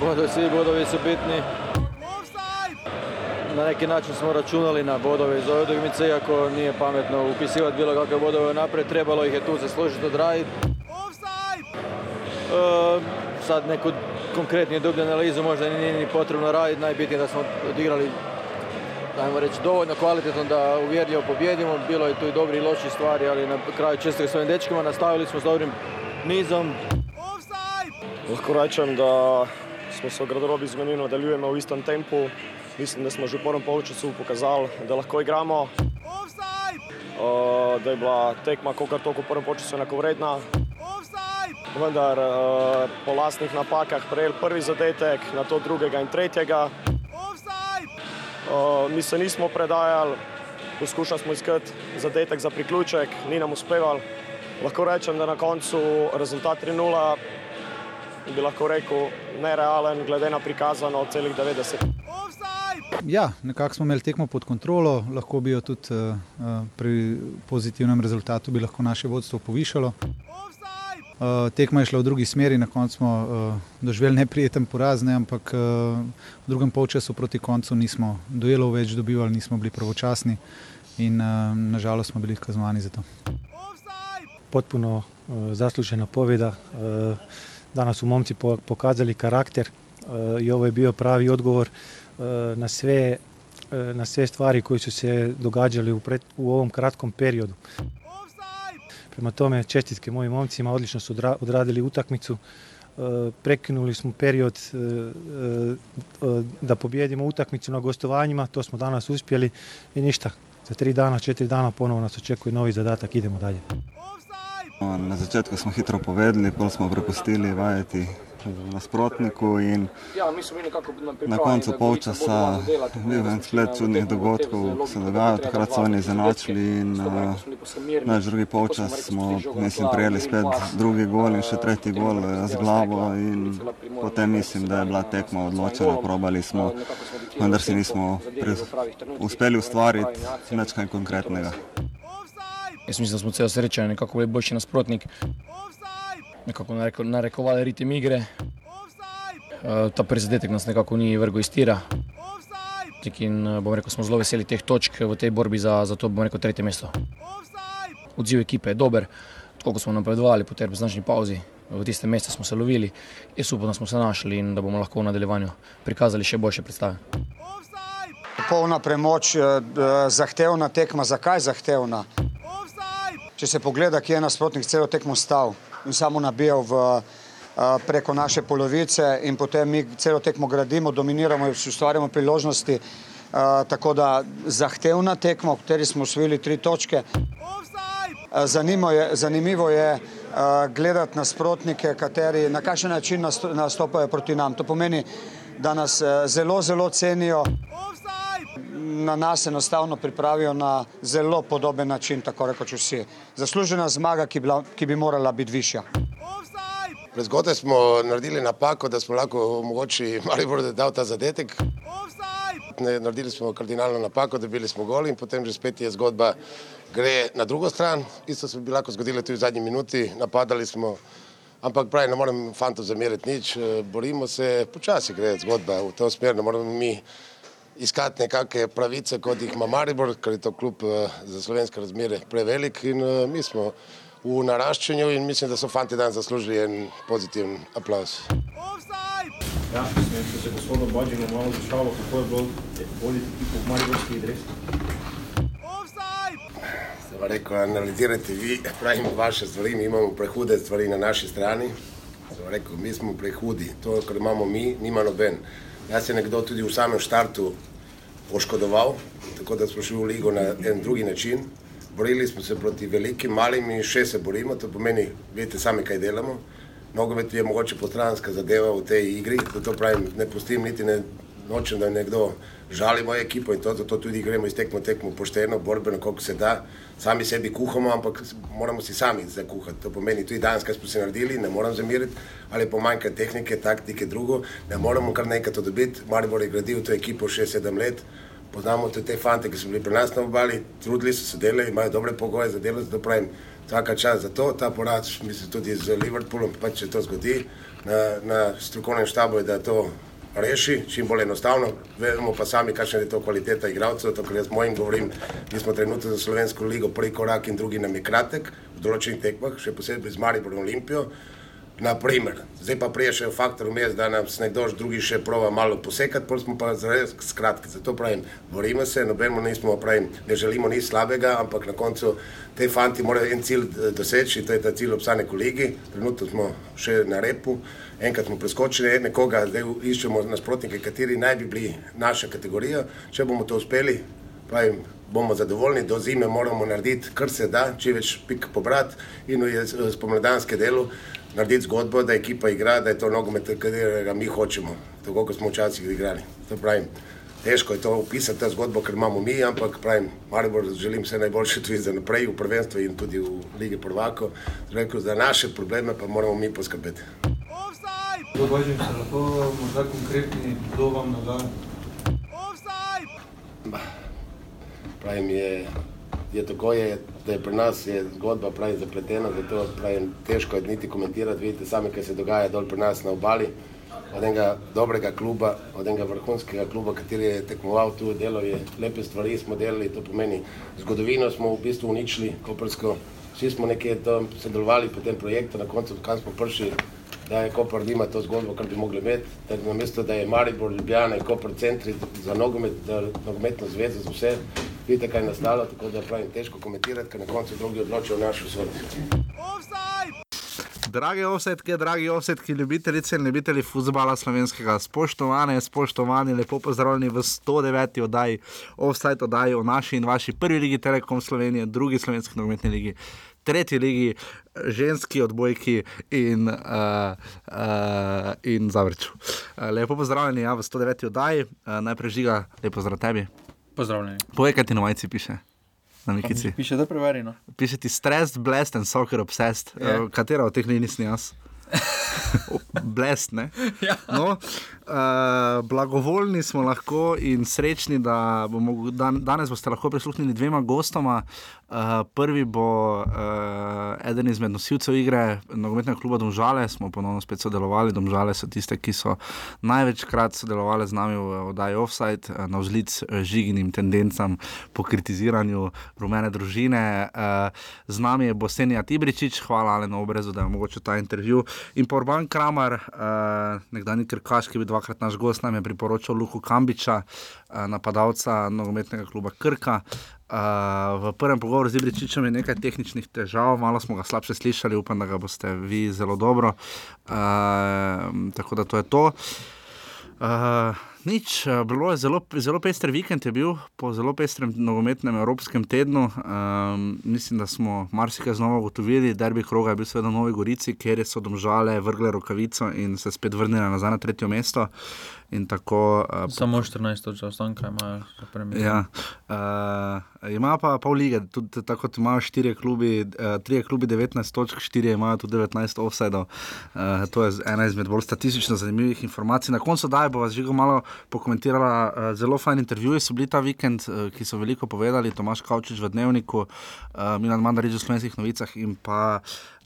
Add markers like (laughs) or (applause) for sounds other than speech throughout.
bodovi, svi bodovi su bitni. Na neki način smo računali na bodove iz ove utakmice, iako nije pametno upisivati bilo kakve bodove naprijed, trebalo ih je tu zaslužiti odraditi. E, sad neku konkretniju dublju analizu možda nije ni potrebno raditi, najbitnije da smo odigrali ajmo reći, dovoljno kvalitetno da uvjerljivo pobjedimo. Bilo je tu i dobri i loši stvari, ali na kraju često svojim dečkima nastavili smo s dobrim nizom. Lahko da smo se v garderobi z menino nadaljujemo v istem tempu. Mislim, da smo že v prvem polčasu pokazali, da lahko igramo. Uh, da je bila tekma kolikor toliko v prvem polčasu enakovredna. Vendar uh, po lastnih napakah prejel prvi zadetek, na to drugega in tretjega. Uh, mi se nismo predajali, poskušali smo iskati zadetek za priključek, ni nam uspeval. Lahko rečem, da na koncu rezultat 3-0 bi lahko rekel nerealen, glede na prikazano celih 90. Ja, nekako smo imeli tekmo pod kontrolo, lahko bi jo tudi uh, pri pozitivnem rezultatu bi lahko naše vodstvo povišalo. Uh, tekma je šla v drugi smeri, na koncu smo uh, doživeli neprijeten poraz, ne, ampak uh, v drugem polčasu proti koncu nismo duelov več dobivali, nismo bili pravočasni in uh, nažalost smo bili kaznovani za to. Potpuno uh, zaslužena poveda. Uh, danas su momci pokazali karakter uh, i ovo je bio pravi odgovor uh, na sve uh, na sve stvari koje su se događale u, u ovom kratkom periodu. Prema tome, čestitke mojim momcima, odlično su odradili utakmicu. Prekinuli smo period da pobjedimo utakmicu na gostovanjima, to smo danas uspjeli i ništa. Za tri dana, četiri dana ponovo nas očekuje novi zadatak, idemo dalje. Na začetku smo hitro povedali, pol smo prepustili vajeti nasprotniku in na koncu polčasa bil en splet čudnih dogodkov, ki se dogajajo, takrat so oni zanačili in naš drugi polčas smo, mislim, prijeli spet drugi gol in še tretji gol z glavo in potem mislim, da je bila tekma odločena, probali smo, vendar si nismo uspeli ustvariti več kaj konkretnega. Jaz mislim, da smo celo srečanje nekako bili boljši nasprotnik. Nekako narekovali ritem igre. Uh, ta prizadetek nas nekako ni vrgo iz tira. In bom rekel, smo zelo veseli teh točk v tej borbi za, za to, bom rekel, tretje mesto. Odziv ekipe je dober, tako kot smo napredovali po tej značni pauzi. V tistem mestu smo se lovili, jaz upam, da smo se našli in da bomo lahko v nadaljevanju prikazali še boljše predstave. Polna premoč, zahtevna tekma, zakaj zahtevna? Če se pogleda, kje je nasprotnik celo tekmo stal in samo nabijal v, preko naše polovice in potem mi celo tekmo gradimo, dominiramo in ustvarjamo priložnosti, tako da zahtevna tekma, v kateri smo osvojili tri točke. Je, zanimivo je gledati nasprotnike, kateri na kakšen način nastopajo proti nam. To pomeni, da nas zelo, zelo cenijo na nas enostavno pripravijo na zelo podoben način, tako rekoč vsi. Zaslužena zmaga, ki, bila, ki bi morala biti višja. Prezgodaj smo naredili napako, da smo lahko omogočili Maribor, da je dal ta zadetek. Ne, naredili smo kardinalno napako, dobili smo gol in potem že spet je zgodba gre na drugo stran. Isto se bi lahko zgodilo tudi v zadnji minuti, napadali smo, ampak pravi, ne morem fantov zameriti nič, borimo se, počasi gre zgodba v to smer, ne moramo mi iskati nekakve pravice, kot jih ima Maribor, ker je to klub za slovenske razmere prevelik in mi smo v naraščanju in mislim, da so fanti dan zaslužili en pozitiven aplaus. Ja, sem se gospodu Bađinu malo zašalo, kako je bilo voditi ekipo v Mariborski dres. Zdaj pa rekel, analizirajte vi, pravimo vaše stvari, mi imamo prehude stvari na naši strani. Zdaj pa rekel, mi smo prehudi, to, kar imamo mi, nima noben. Jaz je nekdo tudi v samem štartu poškodoval, tako da smo šli v ligo na en drugi način. Borili smo se proti velikim, malim še se borimo, to pomeni, vidite sami, kaj delamo. Nogomet je mogoče postranska zadeva v tej igri, zato pravim, ne pustim niti ne nočem, da nekdo žali mojo ekipo in to, zato tudi gremo iz tekmo tekmo pošteno, borbeno, koliko se da. Sami sebi kuhamo, ampak moramo si sami zakuhati. To pomeni, tudi danes, kaj smo se naredili, ne moram zamiriti, ali pomanjka tehnike, taktike, drugo, ne moramo kar nekaj to dobiti. Maribor je gradil to ekipo 6-7 let, poznamo tudi te fante, ki so bili pri nas na obali, trudili so se delali, imajo dobre pogoje za delo, zato pravim, Vsaka čas za to, ta poraz, mislim tudi z Liverpoolom, pa če to zgodi, na, na strokovnem štabu je, da to reši čim bolj enostavno. Vemo pa sami, kakšna je to kvaliteta igralcev, to, kar jaz mojim govorim, mi smo trenutno za Slovensko ligo prvi korak in drugi nam je kratek v določenih tekmah, še posebej z Mariborom Olimpijo. Naprimer, zdaj pa prije še faktor vmes, da nas nekdo drugi še prova malo posekati, pol smo pa zares skratki. Zato pravim, borimo se, nobeno nismo, pravim, ne želimo nič slabega, ampak na koncu te fanti morajo en cilj eh, doseči, to je ta cilj obstanek v ligi. Trenutno smo še na repu, enkrat smo preskočili nekoga, zdaj iščemo nasprotnike, kateri naj bi bili naša kategorija. Če bomo to uspeli, pravim, bomo zadovoljni, do zime moramo narediti, kar se da, če več pik pobrati in v spomladanske delu narediti zgodbo, da ekipa igra, da je to nogomet, katerega mi hočemo, tako kot smo včasih igrali. To pravim, težko je to opisati, ta zgodbo, ker imamo mi, ampak pravim, Maribor želim vse najboljše tudi za naprej v prvenstvu in tudi v Ligi prvako. Rekel, za naše probleme pa moramo mi poskrbeti. Dobažim se lahko morda konkretni, kdo vam nagaja? Pravim, je je tako, je, da je pri nas je zgodba pravi zapletena, zato pravim, težko je niti komentirati. Vidite sami, kaj se dogaja dol pri nas na obali. Od enega dobrega kluba, od enega vrhunskega kluba, kateri je tekmoval tu, delo je lepe stvari, smo delali, to pomeni zgodovino smo v bistvu uničili, koprsko. Vsi smo nekje tam sodelovali po tem projektu, na koncu, kam smo prišli, da je Koper nima to zgodbo, kar bi mogli imeti, da na mesto, da je Maribor, Ljubljana in Koper centri za nogomet, da nogometno zvezo za vse, vidite, kaj je nastalo, tako da pravim težko komentirati, ker na koncu drugi odločijo v našo sodo. Dragi offsetki, dragi offsetki, ljubitelice in ljubitelji futbola slovenskega, spoštovane, spoštovani, lepo pozdravljeni v 109. oddaji, offset oddaji o naši in vaši prvi ligi Telekom Slovenije, drugi slovenski nogometni ligi. Tretji ligi, ženski odbojki in, uh, uh, in zavrču. Uh, lepo pozdravljeni ja, v 109. oddaji, uh, najprej žiga, lepo zdrav tebi. Pozdravljeni. Povej, kaj ti na majici piše. Na Mikici. Piše, da preverjeno. Piše ti stressed, blessed and soccer obsessed. Je. Uh, katera od teh ni nisem jaz? Blest? (laughs) Ja. No, uh, blagovoljni smo lahko in srečni, da bomo dan, danes boste lahko prisluhnili dvema gostoma. Uh, prvi bo uh, eden izmed nosilcev igre nogometnega kluba Domžale, smo ponovno spet sodelovali. Domžale so tiste, ki so največkrat sodelovali z nami v oddaji Offside, uh, na vzlic žiginim tendencam po kritiziranju rumene družine. Uh, z nami je Bosenija Tibričič, hvala Alenu Obrezu, da je omogočil ta intervju. In pa Urban Kramer, uh, nekdani Krkaš, ki je bil dvakrat naš gost, nam je priporočal Luku Kambiča, uh, napadalca nogometnega kluba Krka. Uh, v prvem pogovoru z Ibričičem je nekaj tehničnih težav, malo smo ga slabše slišali, upam, da ga boste vi zelo dobro. Uh, tako da to je to. Uh, nič, uh, bilo je zelo, zelo pester vikend, je bil po zelo pestrem nogometnem evropskem tednu. Um, mislim, da smo marsikaj znova ugotovili, da kroga bil seveda v Novi Gorici, kjer so domžale vrgle rokavico in se spet vrnile nazaj na tretje mesto. In tako, uh, Samo 14 točk ostanka imajo, za premier. Ja, uh, ima pa pol lige, tudi tako kot imajo štiri klubi, uh, tri klubi 19 točk, štiri imajo tudi 19 offsetov. Uh, to je ena izmed bolj statistično zanimivih informacij. Na koncu daj bo vas žigo malo pokomentirala. Uh, zelo fajn intervjuji so bili ta vikend, uh, ki so veliko povedali. Tomaš Kavčič v Dnevniku, uh, Milan Mandarič v Slovenskih novicah in pa uh,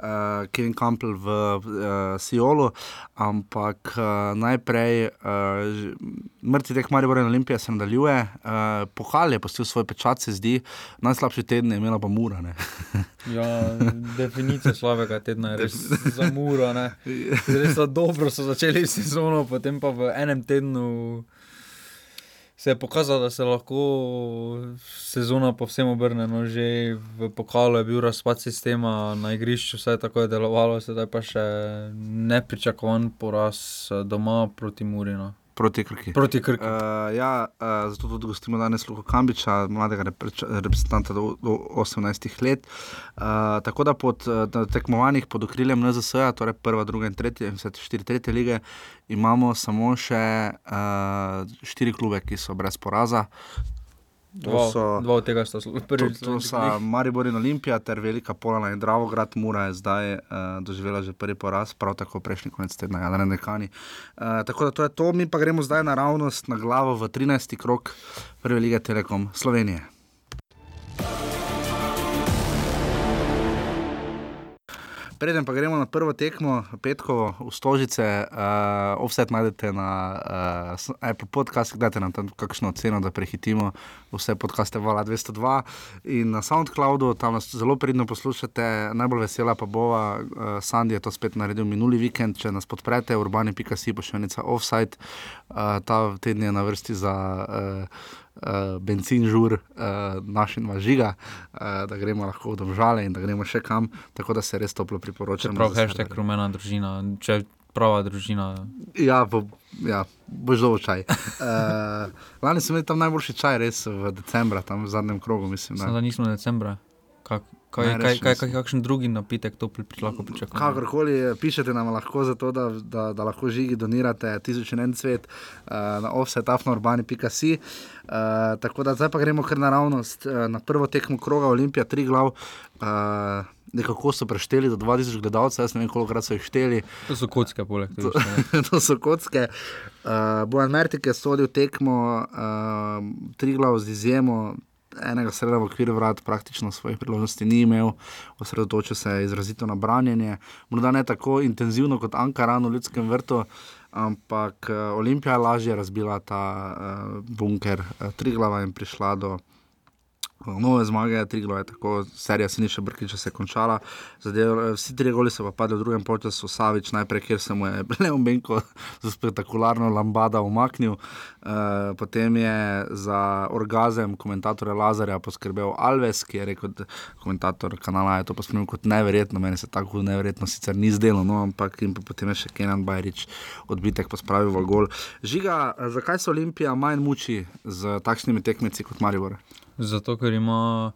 Kevin Campbell v uh, Siolu. Ampak uh, najprej. Uh, Mrtvi tek Maribor in Olimpija se nadaljuje, uh, pohval je postil svoj pečat, se zdi, najslabši teden je imela pa mura. (laughs) Ja, definicija slabega tedna je res za muro. ne. (laughs) Res dobro so začeli sezono, potem pa v enem tednu se je pokazalo, da se lahko sezona povsem obrne. No, že v pokalu je bil razpad sistema, na igrišču vse tako je delovalo, sedaj pa še nepričakovan poraz eh, doma proti Murinu. Proti Krki. Proti Krki. Uh, ja, uh, zato tudi gostimo danes Luka Kambiča, mladega reprezentanta do, do 18 let. Uh, tako da pod tekmovanjih pod okriljem NZS, torej prva, druga in tretja, vse te štiri tretje lige, imamo samo še uh, štiri klube, ki so brez poraza. Dva, dva od tega sta To, (laughs) prvi. to so Maribor in Olimpija, ter Velika Polana in Dravograd, Mura je zdaj uh, doživela že prvi poraz, prav tako prejšnji konec tedna, ja, na Nekani. Uh, tako da to je to, mi pa gremo zdaj naravnost na glavo v 13. krok Prve lige Telekom Slovenije. Preden pa gremo na prvo tekmo, petkovo v Stožice, uh, offset najdete na uh, Apple podcast, dajte nam tam kakšno oceno, da prehitimo vse podcaste Vala 202 in na SoundCloudu, tam nas zelo pridno poslušate, najbolj vesela pa bova, uh, Sandy je to spet naredil minuli vikend, če nas podprete, urbani.si pošiljnica offside, uh, ta teden je na vrsti za uh, uh, benzin, žur, uh, našim žiga, uh, da gremo lahko v domžale in da gremo še kam, tako da se res toplo priporočam. Prav, hashtag rumena družina, če prava družina. Ja, bo, ja boš dolgo čaj. Uh, lani smo imeli tam najboljši čaj, res v decembru, tam v zadnjem krogu, mislim. Da, da nismo decembra. Kak? Kaj, ne, kaj, kaj, kaj, kakšen drugi napitek to pri, lahko pričakujemo? Kakorkoli pišete nam lahko za to, da, da, da lahko žigi donirate tisoč en cvet uh, na offsetafnourbani.si. Uh, tako da zdaj pa gremo kar naravnost uh, na prvo tekmo kroga Olimpija, tri glav. Uh, Nekako so prešteli do 2000 gledalcev, jaz ne vem, koliko so jih šteli. To so kocke, poleg tega. To, (laughs) to so kocke. Uh, Bojan Mertik je sodil tekmo, uh, tri glav z izjemo, enega sreda v okviru vrat, praktično svojih priložnosti ni imel, osredotočil se je izrazito na branjenje. Morda ne tako intenzivno kot Ankaran v ljudskem vrtu, ampak eh, Olimpija je lažje razbila ta uh, bunker, uh, tri glava in prišla do nove zmage, tri glave, tako serija se ni še brkiča se končala. Zadev, vsi tri goli so pa padli v drugem času, Savič najprej, ker se mu je (laughs) Leon Benko za spektakularno lambada umaknil. Uh, potem je za orgazem komentatorja Lazarja poskrbel Alves, ki je rekel, komentator kanala je to pospremil kot neverjetno, meni se tako neverjetno sicer ni zdelo, no, ampak in potem je še Kenan Bajrič odbitek pospravil v gol. Žiga, zakaj se Olimpija manj muči z takšnimi tekmeci kot Maribor? Zato, ker ima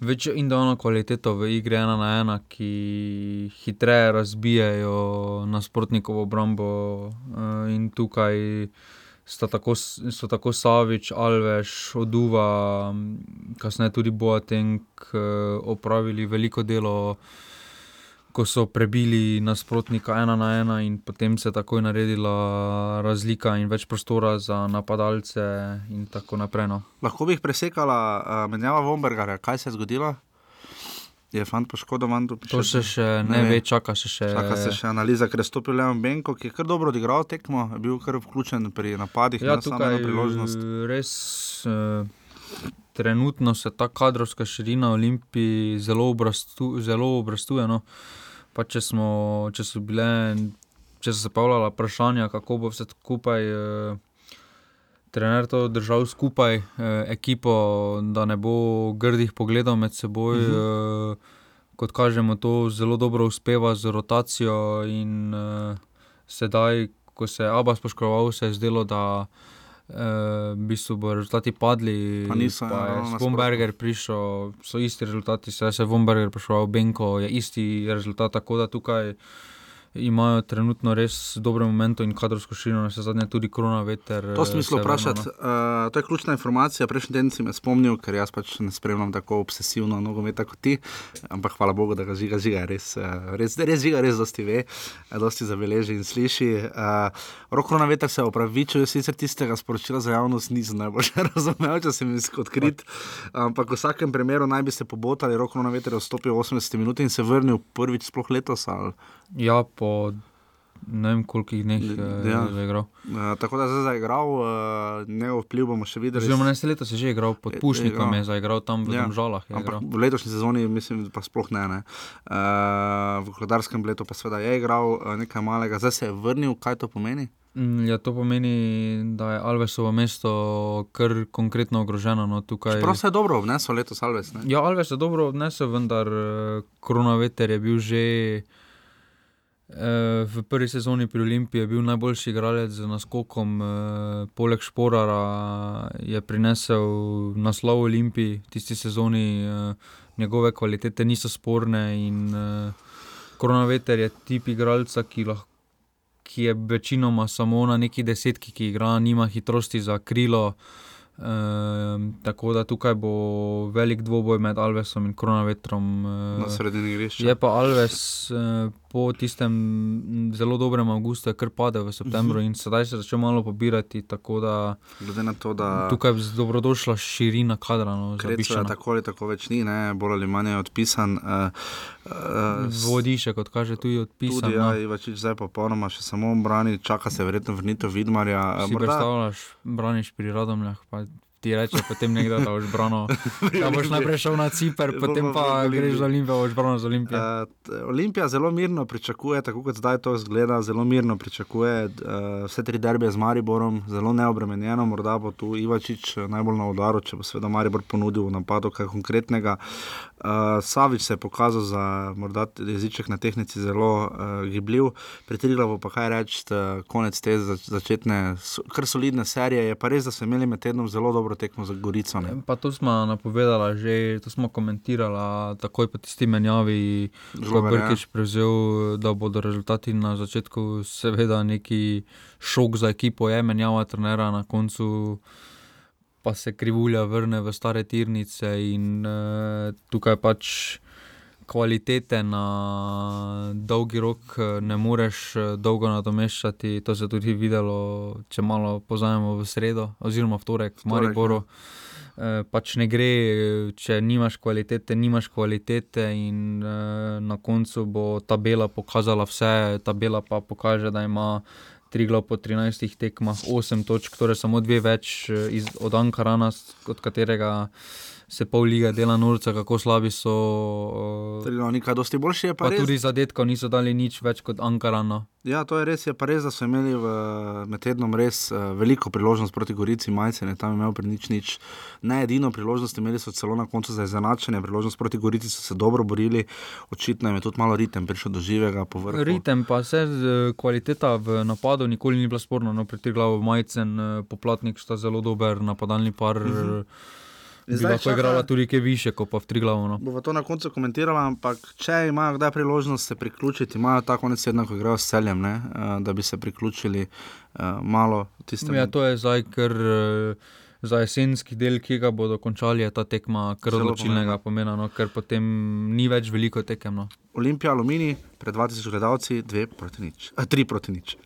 večjo individualno kvaliteto v igri ena na ena, ki hitreje razbijajo nasprotnikovo obrambo. Eh, in tukaj tako, so tako Savič, Alveš, Oduva, kasneje tudi Boateng eh, opravili veliko delo ko so prebili nasprotnika ena na ena, in potem se je takoj naredila razlika in več prostora za napadalce. Naprej, no. Lahko bi jih presekala uh, menjava Vomberga, kaj se je zgodilo? Je fant poškodovan? To se še ne, ne ve, čaka se še. Čaka se še analiza, ker je stopil Leon Benko, ki je kar dobro odigral tekmo, je bil kar vključen pri napadih. Ja, tukaj je res. Uh, Trenutno se ta kadrovska širina Olimpije zelo, obrastu, zelo obrastuje. No. Uh, pa če, smo, če so bile, če so se pavljala vprašanja, kako bo vse skupaj. Eh, trener to držal skupaj, eh, ekipo, da ne bo grdih pogledov med seboj. Uh -huh. eh, kot kažemo, to zelo dobro uspeva z rotacijo. In eh, sedaj, ko se je Abbas poškodoval, se je zdelo, da v bistvu bo rezultati padli. Pa niso, pa je ja, Vomberger prišel, so isti rezultati, se je Vomberger prišel, Benko je isti rezultat, tako da tukaj imajo trenutno res dobre momente in kadrovsko širino, se zadnje tudi korona veter. To sem mislil vprašati. Uh, to je ključna informacija. Prejšnji teden si me spomnil, ker jaz pač ne spremljam tako obsesivno nogometa kot ti, ampak hvala Bogu, da ga žiga, žiga res, uh, res, res žiga, res dosti ve, dosti zabeleži in sliši. Uh, Rokorona veter se opravičuje, sicer tistega sporočila za javnost nisem najbolj (laughs) razumel, če sem jih odkrit, ampak v vsakem primeru naj bi se pobotali, rokorona veter je vstopil 80 minut in se vrnil prvič sploh letos. Ali? Ja, po ne vem, koliko dneh eh, ja. je igral. Uh, tako da je zdaj igral, uh, njegov vpliv bomo še videli. Že na leto se je že igral, pod Pušnikom je zaigral tam v ja. Žalah. V letošnji sezoni mislim, pa sploh ne. ne. Uh, v hodarskem letu pa seveda je igral uh, nekaj malega, zdaj se je vrnil, kaj to pomeni? Mm, ja, to pomeni, da je Alvesovo mesto kar konkretno ogroženo. No, tukaj... Prav se je dobro odnesel letos Alves. Ne? Ja, Alves je dobro odnesel, vendar koronaveter je bil že. Eh, v prvi sezoni pri Olimpiji je bil najboljši igralec z naskokom, eh, poleg Šporara je prinesel naslov Olimpiji, tisti sezoni eh, njegove kvalitete niso sporne. In Koronaveter je tip igralca, ki, lahko, ki je večinoma samo na neki desetki, ki igra, nima hitrosti za krilo. Uh, tako da tukaj bo velik dvoboj med Alvesom in Kronavetrom. Uh, Na sredini igrišča. Je pa Alves uh, po tistem zelo dobrem avgustu, kar padel v septembru Mhm. in sedaj se začne malo pobirati. Da Glede na to, da tukaj je dobrodošla širina kadra. No, Kreca tako ali tako več ni, ne, bolj ali manj je odpisan. Uh, uh, Vodišče, kot kaže, tu je odpisan. Tudi, no. ja, Ivačič zdaj popolnoma še samo brani, čaka se verjetno vrnitev Vidmarja. eh, Si predstavljaš, braniš pri Radomljah, pa ti reče potem nekdo, da boš branil. (laughs) Da boš najprej šel na Ciper, potem pa greš za Olimpijo, boš branil za Olimpijo. Uh, Olimpija zelo mirno pričakuje, tako kot zdaj to zgleda, zelo mirno pričakuje uh, vse tri derbije z Mariborom, zelo neobremenjeno, morda bo tu Ivačič eh, najbolj na udaru, če bo seveda Maribor ponudil v napadu kaj konkretnega. Uh, Savič se je pokazal za morda jeziček na tehnici zelo uh, gibljiv, Triglavu pa kaj reči, uh, konec te zač začetne, kar solidne serije, je pa res, da so imeli med tednom zelo dobro tekmo za Gorico. Ne? Pa to smo napovedali, že to smo komentirali, takoj po tisti menjavi, ko je ja. Brkič prevzel, da bodo rezultati na začetku, seveda, neki šok za ekipo, je menjava trenera na koncu. Pa se krivulja vrne v stare tirnice, in uh, tukaj pač kvalitete na dolgi rok eh, ne moreš eh, dolgo nadomeščati. To se je tudi videlo, če malo pozajemo v sredo, oziroma v torek v Mariboru. Eh, Pač ne gre, če nimaš kvalitete, nimaš kvalitete, in na koncu bo tabela pokazala vse. Tabela pa pokaže, da ima Triglav po 13 tekmah 8 točk, torej samo dve več iz, od Ankarana, od katerega se pol lige dela norca, kako slabi so. eh, Triglav ni kaj dosti boljši, je pa, Pa res. tudi zadetkov niso dali nič več kot Ankarano. Ja, to je res, je pa res, da so imeli v, med tednom res uh, veliko priložnost proti Gorici, Majcen je tam imel pri nič nič. Ne edino priložnost, imeli so celo na koncu za izenačenje, priložnost proti Gorici so se dobro borili, očitno je tudi malo ritem prišel do živega povrhu. Ritem pa se z, kvaliteta v napadu nikoli ni bila sporna, no, pri Triglavu Majcen, eh, Poplatnik sta zelo dober napadalni par. Mhm. Mm In -hmm. Bi zdaj lahko čaka- igrala tudi kaj više, kot pa v Triglavu. No. Bova to na koncu komentirala, ampak če imajo kdaj priložnost se priključiti, imajo ta konec tedna, ko igrajo s celjem, ne, uh, da bi se priključili uh, malo tistemu. Ja, to je zdaj, ker eh, za jesenski del, ki ga bodo končali, je ta tekma kar odločilnega pomena, no, ker potem ni več veliko tekem. No. Olimpija, Alumini, pred 2000 gledalci, dve proti nič, a, tri proti nič.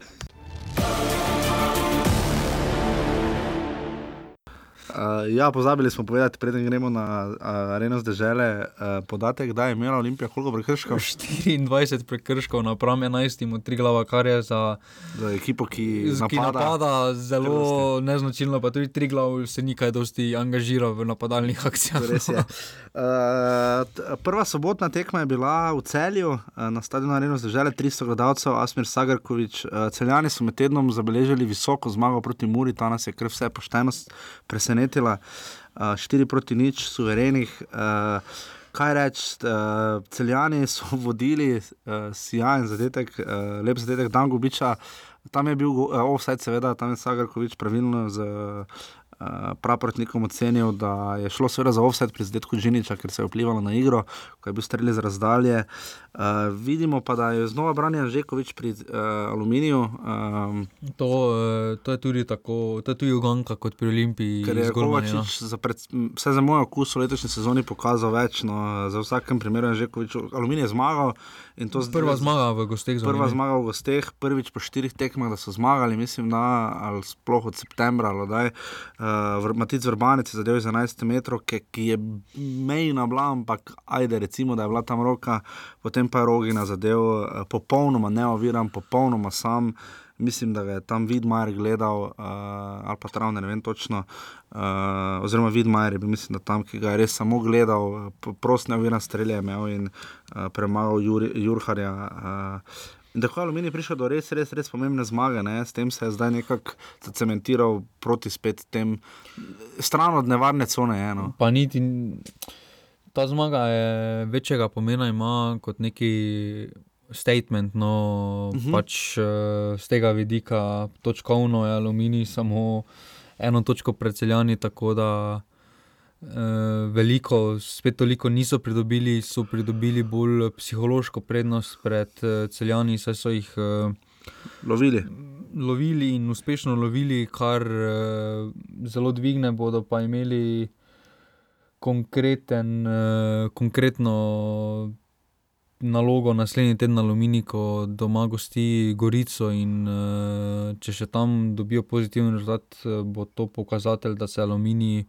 Uh, ja, pozabili smo povedati, preden gremo na uh, areno zdržele, uh, podatek, da je imela Olimpija koliko prekrškov. 24 prekrškov napram 11 od Triglava, kar je za, za ekipo, ki ki napada. napada zelo neznačilno, pa tudi Triglav se ni kaj dosti angažiral v napadalnih akcijah. Uh, (laughs) prva sobotna tekma je bila v celju, uh, na stadionu Areno zdržele 300 gledalcev, Asmir Sagarkovič. Uh, celjani so med tednom zabeležili visoko zmago proti Muri, ta nas je kar vse poštenost presenetila. Uh, 4 proti nič, suverenih. Uh, Kaj reči, uh, celjani so (laughs) vodili, uh, sijajen zadetek, uh, lep zadetek Dan Gubiča, tam je bil uh, offside, seveda, tam je Sagarkovič pravilno z uh, praprotnikom ocenil, da je šlo seveda za offset pri zadetku Džiniča, ker se je vplivalo na igro, ko je bil strelj iz razdalje. Uh, vidimo pa, da je znova branjen Žekovič pri uh, aluminiju. Um, To, eh, to je tudi tako, to je tudi uganka kot pri Olimpiji. Ker je z no. Kovačič, za pred, vse za moj okus v letošnji sezoni pokazal več. No, za vsakem primeru je Žekovič aluminij zmagal. in to z- Prva zmaga v gosteh Prva Aluminij. zmaga v gosteh, prvič po štirih tekmah, da so zmagali, mislim, da ali sploh od septembra. ali kdaj. Uh, Matic Vrbanec je zadeval z 11 metrov, ki je mejna bila, ampak ajde, recimo, da je bila tam roka, potem pa je Rogina zadev uh, popolnoma neoviran, popolnoma sam. Mislim, da je tam Vidmajer gledal, uh, ali pa Travne, ne vem točno. Uh, oziroma, Vidmajer je bil, mislim, da tam, ki ga je res samo gledal, uh, prost neoviran strelje je imel in uh, premagal Jur, Jurharja. Uh, In tako je Aluminij prišel do res, res, res pomembne zmage. Ne? S tem se je zdaj nekako zacementiral proti spet tem, stran od nevarne cone. Je, no? Pa niti ta zmaga je večjega pomena, ima kot neki statement. No, uh Mhm. -huh. pač, uh, z tega vidika, točkovno je aluminij samo eno točko predseljani, tako da uh, veliko, spet toliko niso pridobili, so pridobili bolj psihološko prednost pred uh, celjani, saj so jih. Uh, Lovili. lovili in uspešno lovili, kar zelo dvigne, bodo pa imeli konkreten, konkretno nalogo naslednji teden na Alumini, ko doma gosti Gorico. In, če še tam dobijo pozitiven rezultat, bo to pokazatelj, da se Alumini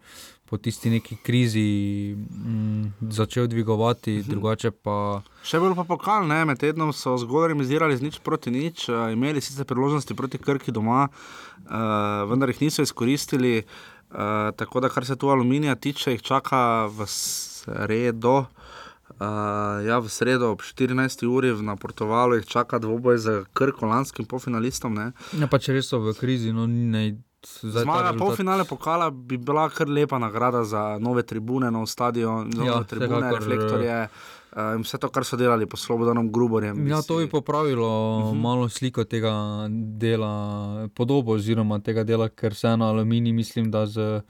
po tisti neki krizi mm, začel dvigovati, Mhm. drugače pa. Še bolj pa pokal, ne, med tednom so zgodaj remizirali z nič proti nič, uh, imeli sicer priložnosti proti Krki doma, uh, vendar jih niso izkoristili. Uh, tako da, kar se tu aluminija tiče, jih čaka v sredo. Uh, ja, v sredo ob 14. uri na Portugalu jih čaka dvoboj z Krko, lanskim pofinalistom. Ne. Ja, pa če res so v krizi, no ne. Zdaj Zmaga rezultat- polfinale pokala bi bila kar lepa nagrada za nove tribune, nov stadion, nove Ja, tribune, vsekakor, reflektorje uh, in vse to, kar so delali pod Slobodanom Gruborjem. Ja, to bi popravilo uh -huh. malo sliko tega dela, podobo oziroma tega dela, ker vseeno aluminij, mislim, da z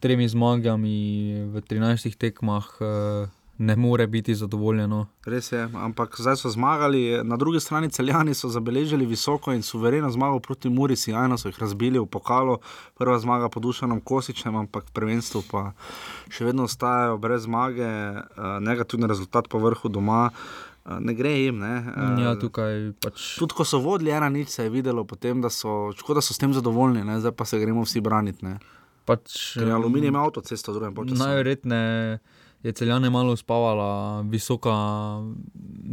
tremi zmagami v 13 tekmah eh, ne more biti zadovoljeno. Res je, ampak zdaj so zmagali, na drugi strani celjani so zabeležili visoko in suvereno zmago proti Muri, sjajno so jih razbili v pokalu, prva zmaga pod Dušanom Kosičem, ampak v prvenstvu pa še vedno ostajajo brez zmage, eh, negativni rezultat po vrhu doma. eh, Ne gre jim. Ne. eh, Ja, tukaj pač. Tudi ko so vodili ena nič, se je videlo, potem, da, so, škoda, da so s tem zadovoljni, ne. zdaj pa se gremo vsi braniti. ne. Pač, Ker je aluminij imel avtocesto v drugem polčasu. Najverjetneje je celjane malo uspavala, visoka,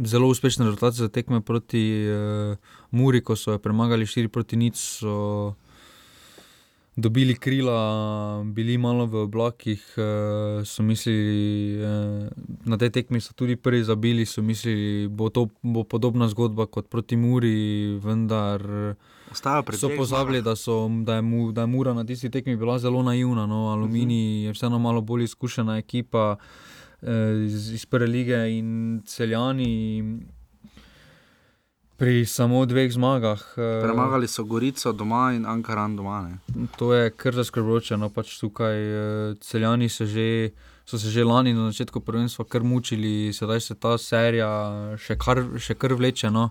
zelo uspešne rezultate za tekme proti uh, Muri, ko so jo premagali 4 proti nič. So dobili krila, bili malo v oblakih, uh, so mislili, uh, na tej tekmi so tudi prvi zabili, so mislili, bo to bo podobna zgodba kot proti Muri, vendar. Pri So dveh pozabili, da, so, da, je mu, da je Mura na tisti tekmi bila zelo naivna. No. Aluminij je vseeno malo bolj izkušena ekipa eh, iz, iz prve lige in celjani pri samo dveh zmagah. eh, Premagali so Gorico doma in Ankaran doma. Ne. To je kar zaskrbljujoče. No, pač tukaj eh, celjani se že, so se že lani na začetku prvenstva kar mučili, sedaj se ta serija še kar, še kar vleče. No.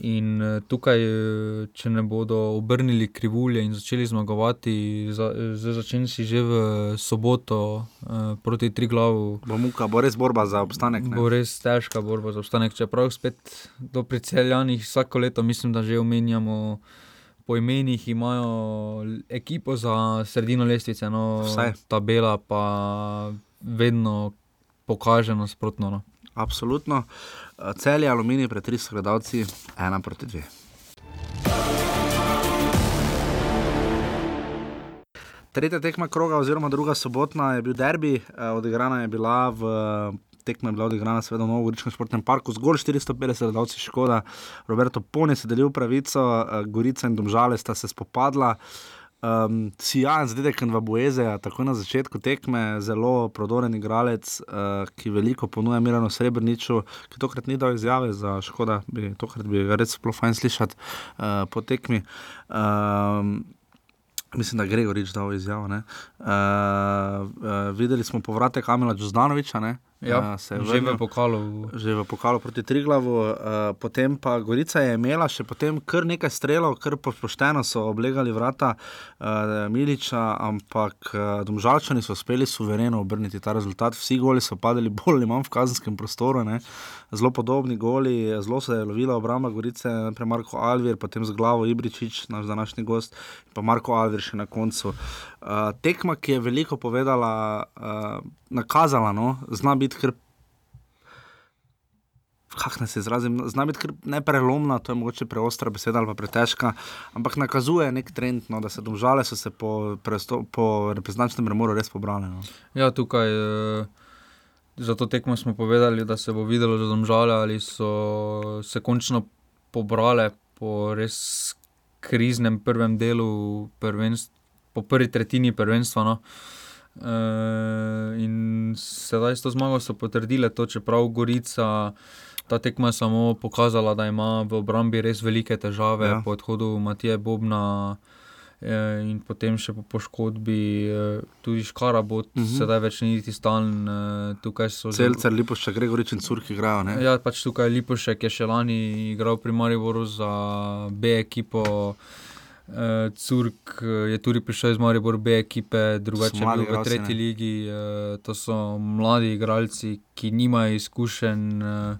In eh, tukaj, eh, če ne bodo obrnili krivulje in začeli zmagovati, za, zdaj začenši že v soboto eh, proti Triglavu. Bo muka, bo res borba za obstanek. Ne? Bo res težka borba za obstanek. Čeprav spet do priceljanih vsako leto, mislim, da že omenjamo. Po imenih imajo ekipo za sredino lestvice, no, Vsaj. tabela pa vedno pokaže nasprotno. No. Absolutno. Eh, Celje, aluminij, pred 300 gledalci, ena proti dve. Tretja tekma kroga, oziroma druga sobotna, je bil derbi, eh, odigrana je bila v. Tekma je bila odigrana, seveda, v Novogoričkem športnem parku, zgolj 450 gledalcev, škoda. Roberto Pone je delil pravico, eh, Gorica in Domžale sta se spopadla. Um, Sijajen zadek v Boezeja, tako na začetku tekme, zelo prodoren igralec, uh, ki veliko ponuja Mirano Srebrniču, ki tokrat ni dal izjave za škoda, bi, tokrat bi ga res zelo fajn slišati uh, po tekmi. Um, Mislim, da je Gregorič dal izjavo. Uh, uh, videli smo povratek Amela Džuzdanoviča. Ne? Ja, je že v vrnil. pokalu. Že v pokalu proti Triglavu, uh, potem pa Gorica je imela še potem kar nekaj strelov, kar po- pošteno so oblegali vrata uh, Miliča, ampak uh, Domžalčani so uspeli suvereno obrniti ta rezultat. Vsi goli so padali bolj ali manj v kazenskem prostoru, ne. zelo podobni goli, zelo se je lovila obramba Gorice, najprej Marko Alvir, potem z glavo Ibričič, naš današnji gost, pa Marko Alvir še na koncu. Uh, tekma, ki je veliko povedala, uh, nakazala, no, zna biti kar kako se izrazim, zna biti kar neprelomna, to je mogoče preostra beseda ali pa pretežka, ampak nakazuje nek trend, no, da se domžale so se po, presto, po reprezentančnem remoru res pobrale. No. Ja, tukaj eh, za to tekmo smo povedali, da se bo videlo, da so domžale ali so se končno pobrale po res kriznem prvem delu, prvenstv, po prvi tretjini prvenstva. No. Uh, in sedaj s to zmago so potrdile to, čeprav Gorica. Ta tekma je samo pokazala, da ima v obrambi res velike težave Ja. po odhodu Matije Bobna eh, in potem še po poškodbi, eh, tudi Škara bo uh Mhm. -huh. sedaj več ni niti stalen. Eh, Celcer, Lipošček, Gregorič in Curk igrajo. Ne? Ja, pač tukaj Lipošek je še lani igral pri Mariboru za B ekipo. Uh, Curk je tudi prišel iz Maribor B ekipe, drugače je bil v tretji ne? ligi. Uh, to so mladi igralci, ki nimajo izkušenj uh,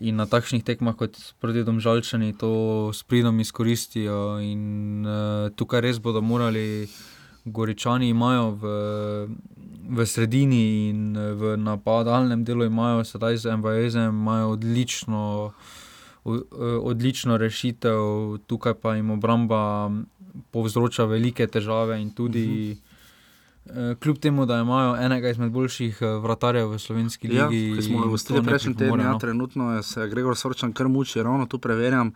in na takšnih tekmah kot proti Domžalčani to s pridom izkoristijo. In uh, tukaj res bodo morali, Goričani imajo v, v sredini in v napadalnem delu imajo sedaj z MVZ-em, imajo odlično o- odlično rešitev, tukaj pa jim obramba povzroča velike težave. In tudi, uh, kljub temu, da imajo enega izmed boljših eh, vratarjev v slovenski Ja, ligi, ki smo ga gostili prejšnji teden, ja, no. trenutno je se Gregor Sorčan kar muči, ravno tu preverjam.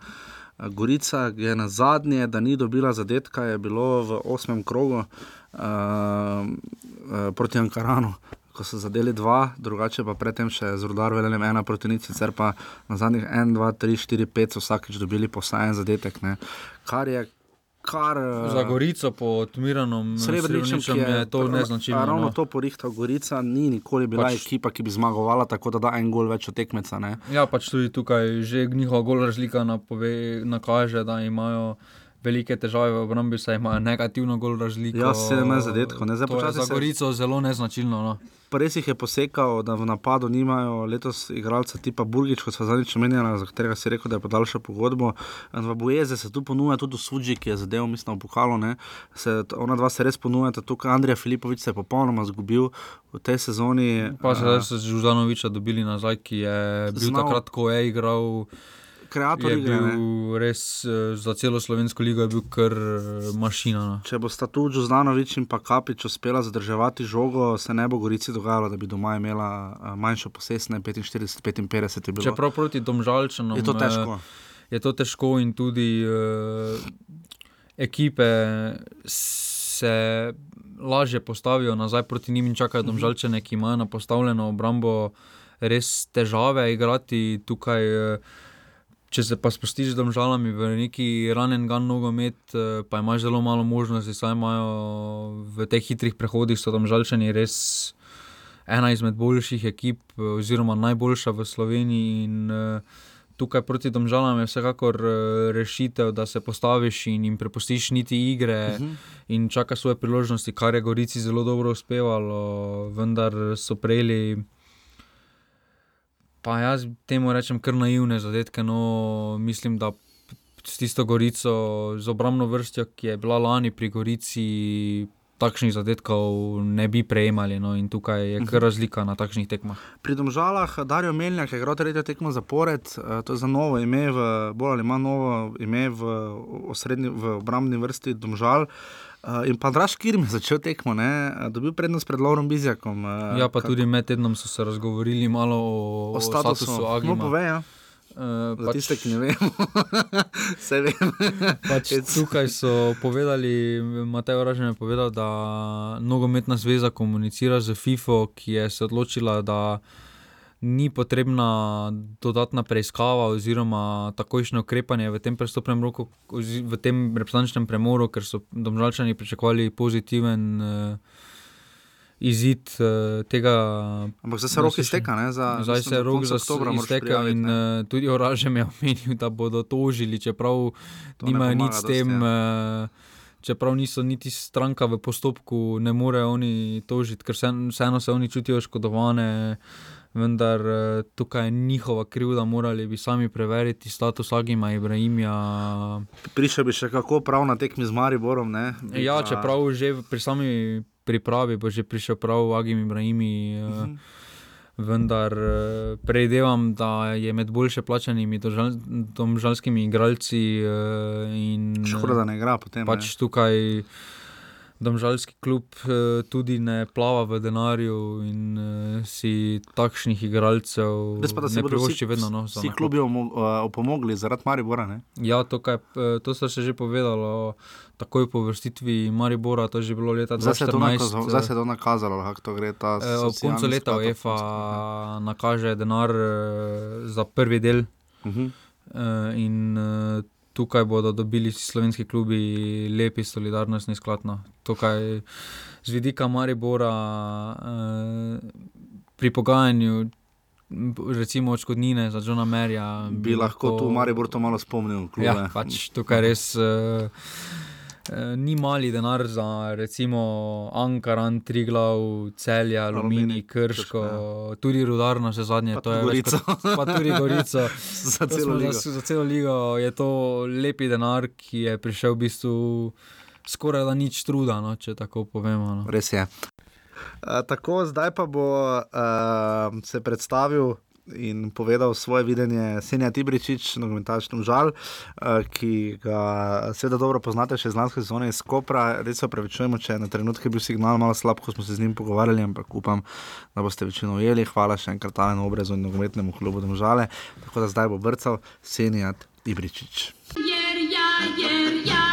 Gorica je na zadnje, da ni dobila zadetka, je bilo v osmem krogu uh, uh, proti Ankaranu. Ko so zadeli dva, drugače pa predtem še z Rudarjem velem ena proti nič, sicer pa na zadnjih 1, 2, 3, 4, 5 so vsakeč dobili po vsaj en zadetek. Ne. Kar je kar. eh, Za Gorico pod Miranom Srebreničem, je, je to neznačilno. Ravno no. to porihtal Gorica, ni nikoli bila pač, ekipa, ki bi zmagovala tako, da da en gol več od tekmeca. Ne. Ja, pač tudi tukaj že njihova gol razlika napove, nakaže, da imajo velike težave v obrambi, saj imajo negativno gol razliko. Ja, 17 zadetkov, ne, zdaj počasi za se- Gorico zelo neznačilno. No. Res jih je posekal, da v napadu nimajo letos igralca tipa Burgič, kot smo zadnjič omenjali, za katerega si rekel, da je podaljšal pogodbo. V Bojeze se tu ponuja tudi Suđi, ki je zadev, mislim, v pokalu. Ne. Se, ona dva se res ponujata, tukaj Andrija Filipovič se je popolnoma zgubil v tej sezoni. Pa eh, sedaj so Žudanoviča dobili nazaj, ki je bil Znal- takrat, ko je igral. Kreator je igre, bil res eh, za celo slovensko ligo je bil kar eh, mašina. No. Če bo sta tu Džuzdanovič in pa Kapič uspela zadrževati žogo, se ne bo Gorici dogajalo, da bi doma imela eh, manjšo posesne 45-55 je bilo. Čeprav proti Domžalčanom Je to težko. Je to težko in tudi uh, ekipe se lažje postavijo nazaj proti njim in čakajo Domžalčane, ki imajo na postavljeno obrambo res težave igrati tukaj. eh, Če se pa spustiš z državami v neki ranen gan nogomet, eh, pa imaš zelo malo možnosti, saj imajo v teh hitrih prehodih, so tam žalčani res ena izmed boljših ekip, eh, oziroma najboljša v Sloveniji. In, eh, tukaj proti državam je vsekakor rešitev, da se postaviš in jim prepustiš niti igre uh Mhm. -huh. in čaka svoje priložnosti, kar je Gorici zelo dobro uspevalo, vendar so prejeli. Pa jaz temu rečem kar naivne zadetke. No, mislim, da s tisto Gorico, z obrambno vrstjo, ki je bila lani pri Gorici, takšnih zadetkov ne bi prejemali. No, in tukaj je kar razlika na takšnih tekmah. Pri Domžalah Darijo Meljak je igral tretjo tekmo zapored, eh, to je za novo ime, v, bolj ali manj novo ime v, osrednji, v obrambni vrsti Domžal. Uh, in pa Draž Kirm je začel tekmo, ne? eh, dobil prednost pred Laurom Bizjakom. Uh, Ja, pa tudi med tednom so se razgovorili malo o, o statusu, statusu Agima. No, povej, ja. Uh, Za tiste, ki ne vemo, (laughs) vse vem. Pač tukaj so povedali, Matej Oražen je povedal, da nogometna zveza komunicira z FIFO, ki je se odločila, da ni potrebna dodatna preiskava oziroma takojšnje ukrepanje v tem prestopnem roku, v tem reprezentančnem premoru, ker so domžalčani pričakovali pozitiven uh, izid uh, tega. Ampak zdaj se rok izteka, ne, za- zdaj mislim, se rok za oktobra moraš izteka in uh, tudi Oražem je (laughs) omenil, da bodo tožili, čeprav To nimajo nič s dosti, tem. ja. uh, Čeprav niso niti stranka v postopku, ne morejo oni tožiti, ker vse- vseeno se oni čutijo oškodovane, vendar eh, tukaj je njihova krivda, morali bi sami preveriti status Agima Ibrahimja. Prišel bi še kako prav na tekmi z Mariborom. Ne? Bi Ja, pa- čeprav že pri sami pripravi bo že prišel prav Agim Ibrahimi. Uh -huh. Vendar eh, predevam, da je med boljše plačanimi domžal, domžalskimi igralci. eh, Škoda, da ne igra potem, Pač ne. tukaj domžalski klub eh, tudi ne plava v denarju in eh, si takšnih igralcev Res pa, ne privošči vedno. No, vsi klubi omo- eh, opomogli zaradi Maribora. Ne? Ja, to, kaj, to so se že povedalo, takoj po vrstitvi Maribora, to je že bilo leta Zdaj se je to 2014. nakazalo, zdaj se je to nakazalo kako to gre. Ob koncu leta UEFA nakaže denar za prvi del. Uh -huh. In tukaj bodo dobili slovenski klubi lepi solidarnostni sklad. No. Tukaj z vidika Maribora eh, pri pogajanju, recimo odškodnine za Johna Merja. Bi lahko tu Maribor to malo spomnil. Klube. Ja, pač tukaj res. Uh, Ni mali denar za recimo Ankaran, Triglav, Celje, Alumini, Krško, ja. tudi Rudarno, še zadnje, pa to je Gorico. Kot, (laughs) pa tudi Gorico. (laughs) za, celo za, za celo ligo je to lepi denar, ki je prišel v bistvu skoraj da nič truda, no, če tako povemo. No. Res je. Uh, tako, zdaj pa bo uh, se predstavil in povedal svoje videnje Senja Tibričič, nogometaškem žal, uh, ki ga seveda dobro poznate še iz lanske sezone iz Kopra. Res se opravičujemo, če je na trenutke bil signal malo slab, ko smo se z njim pogovarjali, ampak upam, da boste večino ujeli. Hvala še enkrat Alenu Obrezu in nogometnemu klubu Domžale. Tako da zdaj bo brcal Senja Tibričič. Jer ja, jer ja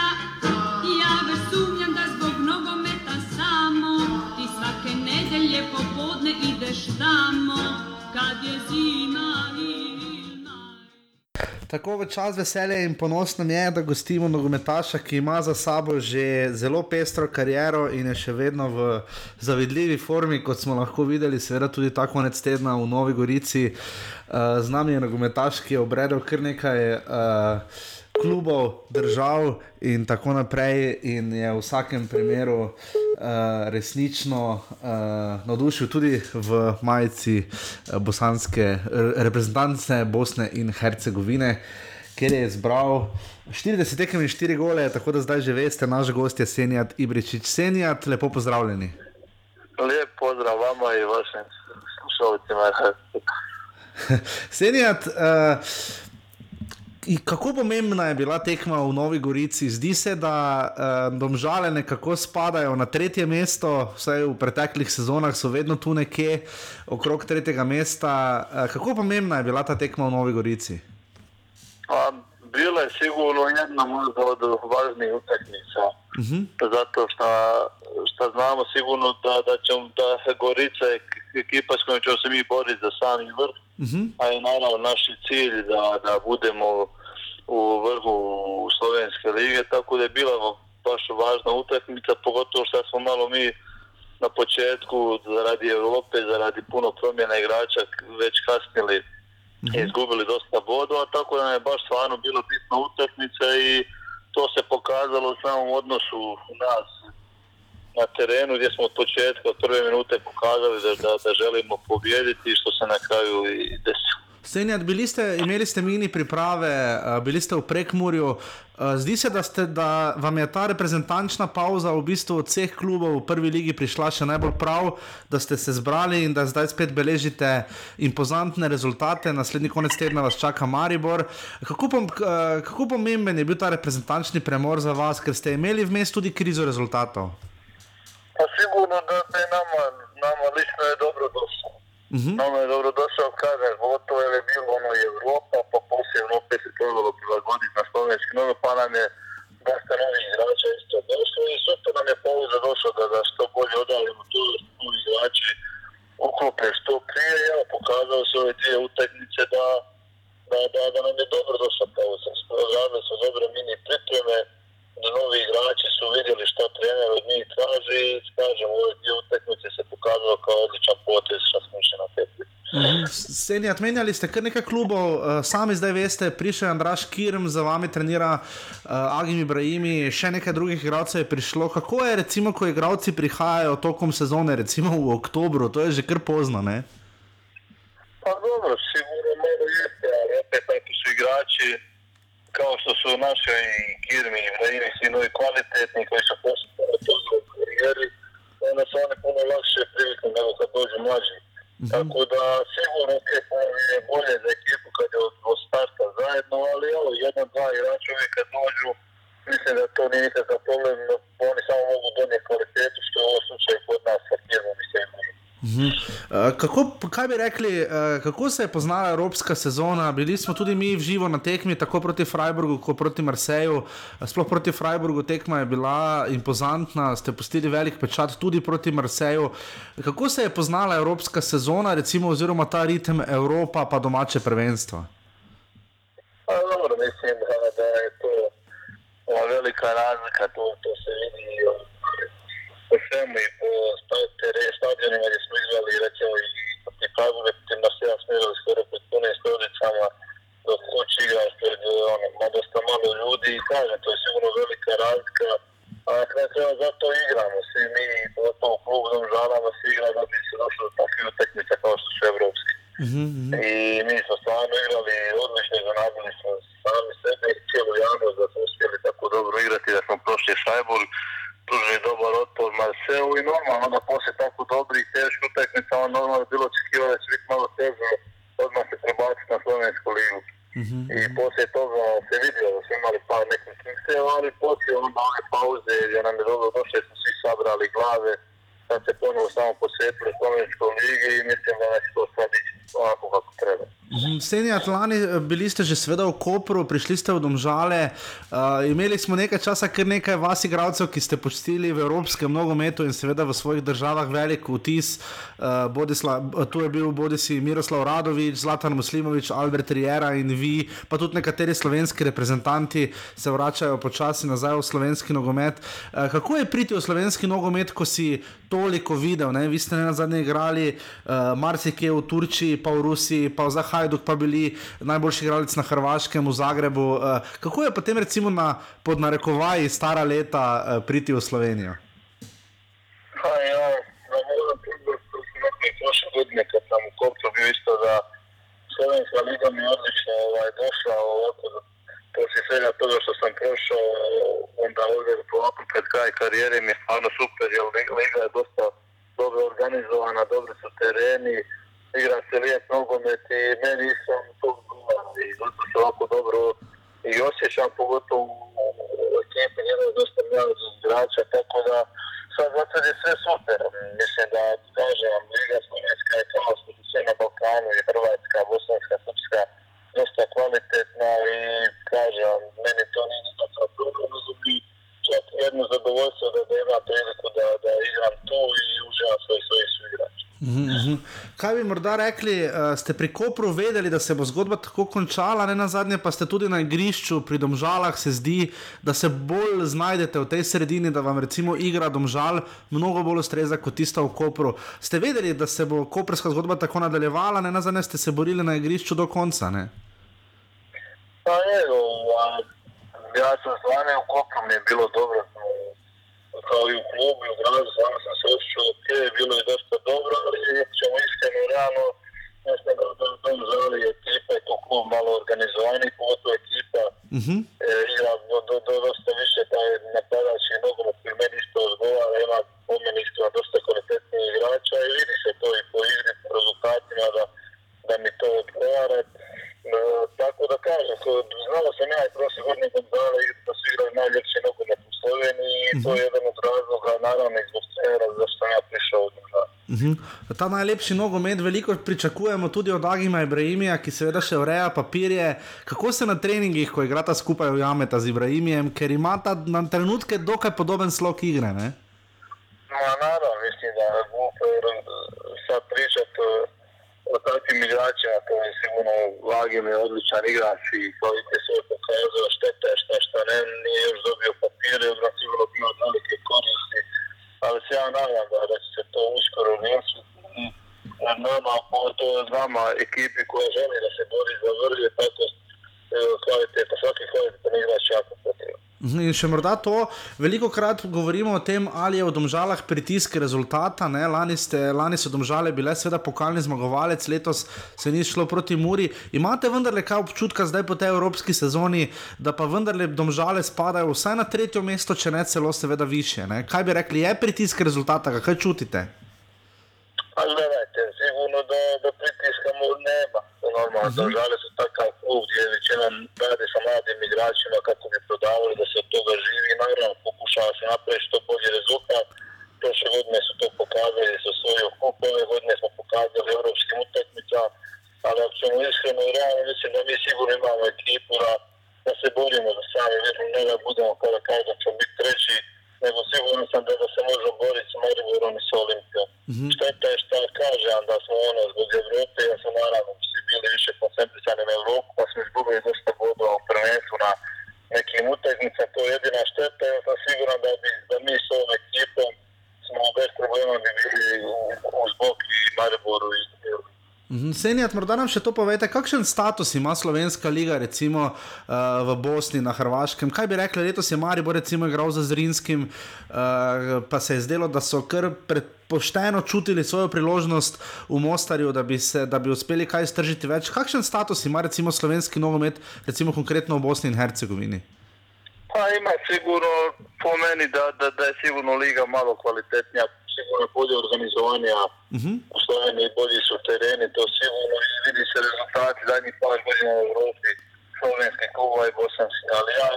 Tako v čas veselje in ponosno je, da gostimo nogometaša, ki ima za sabo že zelo pestro kariero in je še vedno v zavidljivi formi, kot smo lahko videli, seveda tudi ta konec tedna v Novi Gorici. Uh, z nami je nogometaš, ki je obredel kar nekaj. Uh, Klubov, držav in tako naprej, in je v vsakem primeru uh, resnično uh, navdušil tudi v majici uh, bosanske reprezentance Bosne in Hercegovine, kjer je zbral 40 tekem in 4 gole, tako da zdaj že veste, naš gost je Senjat Ibričič. Senjat, lepo pozdravljeni. Lep pozdrav vama in vašim slušalcem. (laughs) Senjat. Uh, Kako pomembna je bila tekma v Novi Gorici? Zdi se, da uh, domžale nekako spadajo na tretje mesto, vsaj v preteklih sezonah so vedno tu nekje okrog tretjega mesta. Uh, kako pomembna je bila ta tekma v Novi Gorici? Pa, bila je sigurno jedna od važnijih utakmica. -huh. Zato što, što znamo sigurno da, da će da Gorica je ekipa s kojom ćemo se mi boriti za sami vrh. -huh. A je naravno naš cilj da, da budemo u vrhu Slovenske lige, tako da je bila baš važna utakmica, pogotovo što smo malo mi na početku zaradi Europe, zaradi puno promjena igrača već kasnili i -huh. izgubili dosta bodova, tako da nam je baš stvarno bila bitna utakmica i to se pokazalo u samom odnosu nas na terenu gdje smo od početka, od prve minute pokazali da, da, da želimo pobijediti što se na kraju i desilo. Senjat, bili ste, imeli ste mini priprave, bili ste v prekmurju. Zdi se, da, ste, da vam je ta reprezentančna pauza v bistvu od vseh klubov v prvi ligi prišla še najbolj prav, da ste se zbrali in da zdaj spet beležite impozantne rezultate. Naslednji konec tedna vas čaka Maribor. Kako, pom, kako pomemben je bil ta reprezentančni premor za vas, ker ste imeli vmes tudi krizo rezultatov? Pa sigurno da je nama, nama lično je dobro došlo. -huh. Nama je dobro došao, pogotovo je bilo ono Evropa, pa posebno opet se trebalo prilagoditi na slovenski novo, pa nam je dosta novih igrača isto došlo i super nam je pauza došlo da, da što bolje odalimo tu, tu igrači uklope što prije, evo, pokazalo se ove dvije utakmice da, da, da, da nam je dobro došla pauza. Radili smo dobre mini pripreme, da novi igrači su vidjeli šta trener od njih traži i kažem, ove dvije utakmice se pokazalo kao odličan potez što smo išli na tekmi. Senjat, menjali ste kar nekaj klubov, sami zdaj veste, prišel je Andraš Kirm, za vami trenira uh, Agim Ibrahimi, še nekaj drugih igralcev je prišlo. Kako je, recimo, ko igralci prihajajo tokom sezone, recimo v oktobru, to je že kar pozno, ne? Pa dobro, sigurno malo jeste, ali opet neki su igrači kao što su naše i Kirmi i Ibrahimi svi novi kvalitetni koji su postupno to u karijeri, onda se oni puno lakše priviknu nego kad dođu mlađi. Mm -hmm. Tako da sigurno je bolje za ekipu kad je od, od starta zajedno, ali evo, jedan, dva igrača uvijek kad dođu, mislim da to nije nikakav problem, oni samo mogu donijeti kvalitetu, što je ovo slučaj kod nas sa Kirmom i Sejmom. Uh, kako, kaj bi rekli, uh, kako se je poznala evropska sezona? Bili smo tudi mi v živo na tekmi, tako proti Freiburgu, kot proti Marseju. Sploh proti Freiburgu tekma je bila impozantna, ste pustili velik pečat tudi proti Marseju. Kako se je poznala evropska sezona, recimo, oziroma ta ritem Evropa, pa domače prvenstva? Pa, dobro, mislim, da, da je to velika razlika, to, to se vidi po svemu i po stadionima gdje smo igrali recimo i protiv Freiburga, protiv ja smo igrali skoro pred punim stolicama, dok kući igraš pred ono, ma dosta malo ljudi i kažem, to je sigurno velika razlika. A na kraju krajeva zato igramo, svi mi, pogotovo klub Domžalama se igra da bi se došlo do takvih utakmica kao što su evropski. I mi smo stvarno igrali odlično, iznenadili smo sami sebe i cijelu javnost da smo uspjeli tako dobro igrati, da smo prošli Šajbul, pružili dobar otpor Marseu i normalno onda poslije tako dobri i teški utakmica, onda normalno je bilo očekivano da će biti malo teže odmah se prebaciti na slovensku ligu. I poslije toga se vidio da smo imali par nekih kikseva, ali poslije onda one pauze gdje nam je dobro došlo, jer smo svi sabrali glave, sad se ponovo samo posvetili slovenskoj ligi i mislim da će to sad ići onako kako treba. Senja Atlani, eh, bili ste že sveda v Kopru, prišli ste v Domžale. Uh, imeli smo nekaj časa, kar nekaj vas, igralcev, ki ste počtili v evropskem nogometu in seveda v svojih državah velik vtis. Uh, Bodisla, tu je bil bodisi Miroslav Radovič, Zlatan Muslimovič, Albert Riera in vi, pa tudi nekateri slovenski reprezentanti se vračajo počasi nazaj v slovenski nogomet. Uh, kako je priti v slovenski nogomet, ko si toliko videl? Ne? Vi ste ne na zadnje igrali uh, marsikje v Turčiji, pa v Rusiji, pa v Zahaju. Hajduk pa bili najboljši igralec na Hrvaškem, v Zagrebu. Uh, kako je potem, recimo, na podnarekovaji stara leta uh, priti v Slovenijo? Pa ja, na mojem klubu sem nekaj prošle godine, kad sam u Kopru bio isto da Slovenska liga mi je odlično ovaj, došla ovako, poslije svega toga što sam prošao, onda ovdje ovako pred kraj karijere mi je stvarno super, jer liga, je dosta dobro organizovana, dobri su tereni, igra se lijep nogomet i meni sam to i zato se ovako dobro i osjećam, pogotovo u ekipi, jedan je dosta mladih igrača, tako da sad zato je sve super. Mislim da, kažem, Liga Slovenska je kao što su sve na Balkanu i Hrvatska, Bosanska, Srpska, dosta kvalitetna i kažem, meni to nije nikakav problem, bi čak jedno zadovoljstvo da, da imam priliku da, da igram tu i uživam svoj svojih suigrača. Mhm. Kaj bi morda rekli, uh, ste pri Kopru vedeli, da se bo zgodba tako končala, ne na zadnje pa ste tudi na igrišču pri Domžalah, se zdi, da se bolj znajdete v tej sredini, da vam recimo igra Domžal mnogo bolj ustreza kot tista v Kopru. Ste vedeli, da se bo koprska zgodba tako nadaljevala, ne na zadnje ste se borili na igrišču do konca, ne? Pa evo, a, ja sam stvarno u Kopru mi je bilo dobro, kao i u klubu i u gradu, stvarno sam se osjećao ok, bilo je dosta dobro, ali ćemo iskreno realno, mislim da da Dom želi ekipa i to klub malo organizovani, pogotovo ekipa Mhm. e, igra do, do, do, dosta više taj napadački nogomet koji meni isto odgovara, ima po meni iskreno dosta kvalitetnijih igrača i vidi se to i po igri, po rezultatima da, da mi to odgovara. E, tako da kažem, ko- znao sam ja i prošle godine Gonzala da su igrali najljepši nogomet u Sloveniji i to je jedan od razloga, naravno i zbog trenera zašto ja prišao u Domžale. Mhm. Ta najlepši nogomet, veliko pričakujemo tudi od Agima Ibrahimija, ki seveda še ureja papirje. Kako se na treningih, ko igrata skupaj ujameta z Ibrahimijem, ker imata na trenutke dokaj podoben slog igre? Ne? Ma naravno, mislim da je glupo jer, e, sad pričat e, o takvim igračima, to je sigurno Vagim je odličan igrač i kvalitet sve pokazao, šteta je šta šta ne, nije još dobio papire, jer ga sigurno bio od velike koristi, ali se ja nadam da, će se to uskoro riješiti. Nama, pogotovo nama, ekipi koja želi da se bori za vrlje, tako kvaliteta, igrač je jako potreban. Mhm, In še morda to, veliko krat govorimo o tem, ali je v domžalah pritisk rezultata. Ne? Lani, ste, lani so domžale bile seveda pokalni zmagovalec, letos se ni šlo proti Muri. Imate vendarle kaj občutka zdaj po tej evropski sezoni, da pa vendarle domžale spadajo vsaj na tretje mesto, če ne celo seveda više. Ne? Kaj bi rekli, je pritisk rezultata, kaj čutite? A gledajte, sigurno da, da pritiskamo nema. Normalno, Mhm. uh su takav klub gdje većina radi sa mladim igračima kako bi prodavali da se od toga živi. Naravno, pokušava se napraviti što bolji rezultat. Prošle godine su to pokazali sa svojom kup, ove godine smo pokazali europskim utakmicama, ali ako ćemo iskreno i realno, mislim da mi sigurno imamo ekipu da, da se borimo za sami vrh, ne da budemo kada kažem ćemo biti treći, nego sigurno sam da, da se možemo boriti s Mariborom i s Olimpijom. Mhm. Šteta je što kažem da smo ono zbog Evrope, ja sam naravno bili više koncentrisani na Evropu, pa smo izgubili dosta bodova u prvenstvu na nekim utakmicama, to je jedina šteta, ja sam siguran da, bi, da mi s ovom ekipom smo bez problema bi bili u, u zbog i Mariboru i Mhm. Mhm. Senjat, morda nam še to povete, kakšen status ima slovenska liga, recimo uh, v Bosni, na Hrvaškem. Kaj bi rekli, letos je Maribor recimo igral za Zrinskim, uh, pa se je zdelo, da so kar pošteno čutili svojo priložnost v Mostarju, da bi, se, da bi uspeli kaj stržiti več. Kakšen status ima recimo slovenski nogomet, recimo konkretno v Bosni in Hercegovini? Pa ima sigurno po meni da, da, da je sigurno liga malo kvalitetnija, sigurno bolje organizovanija. Mhm. U Sloveniji bolji su tereni, to sigurno vidi se rezultati zadnjih par godina u Europi, slovenskih klubova i bosanskih, ali ja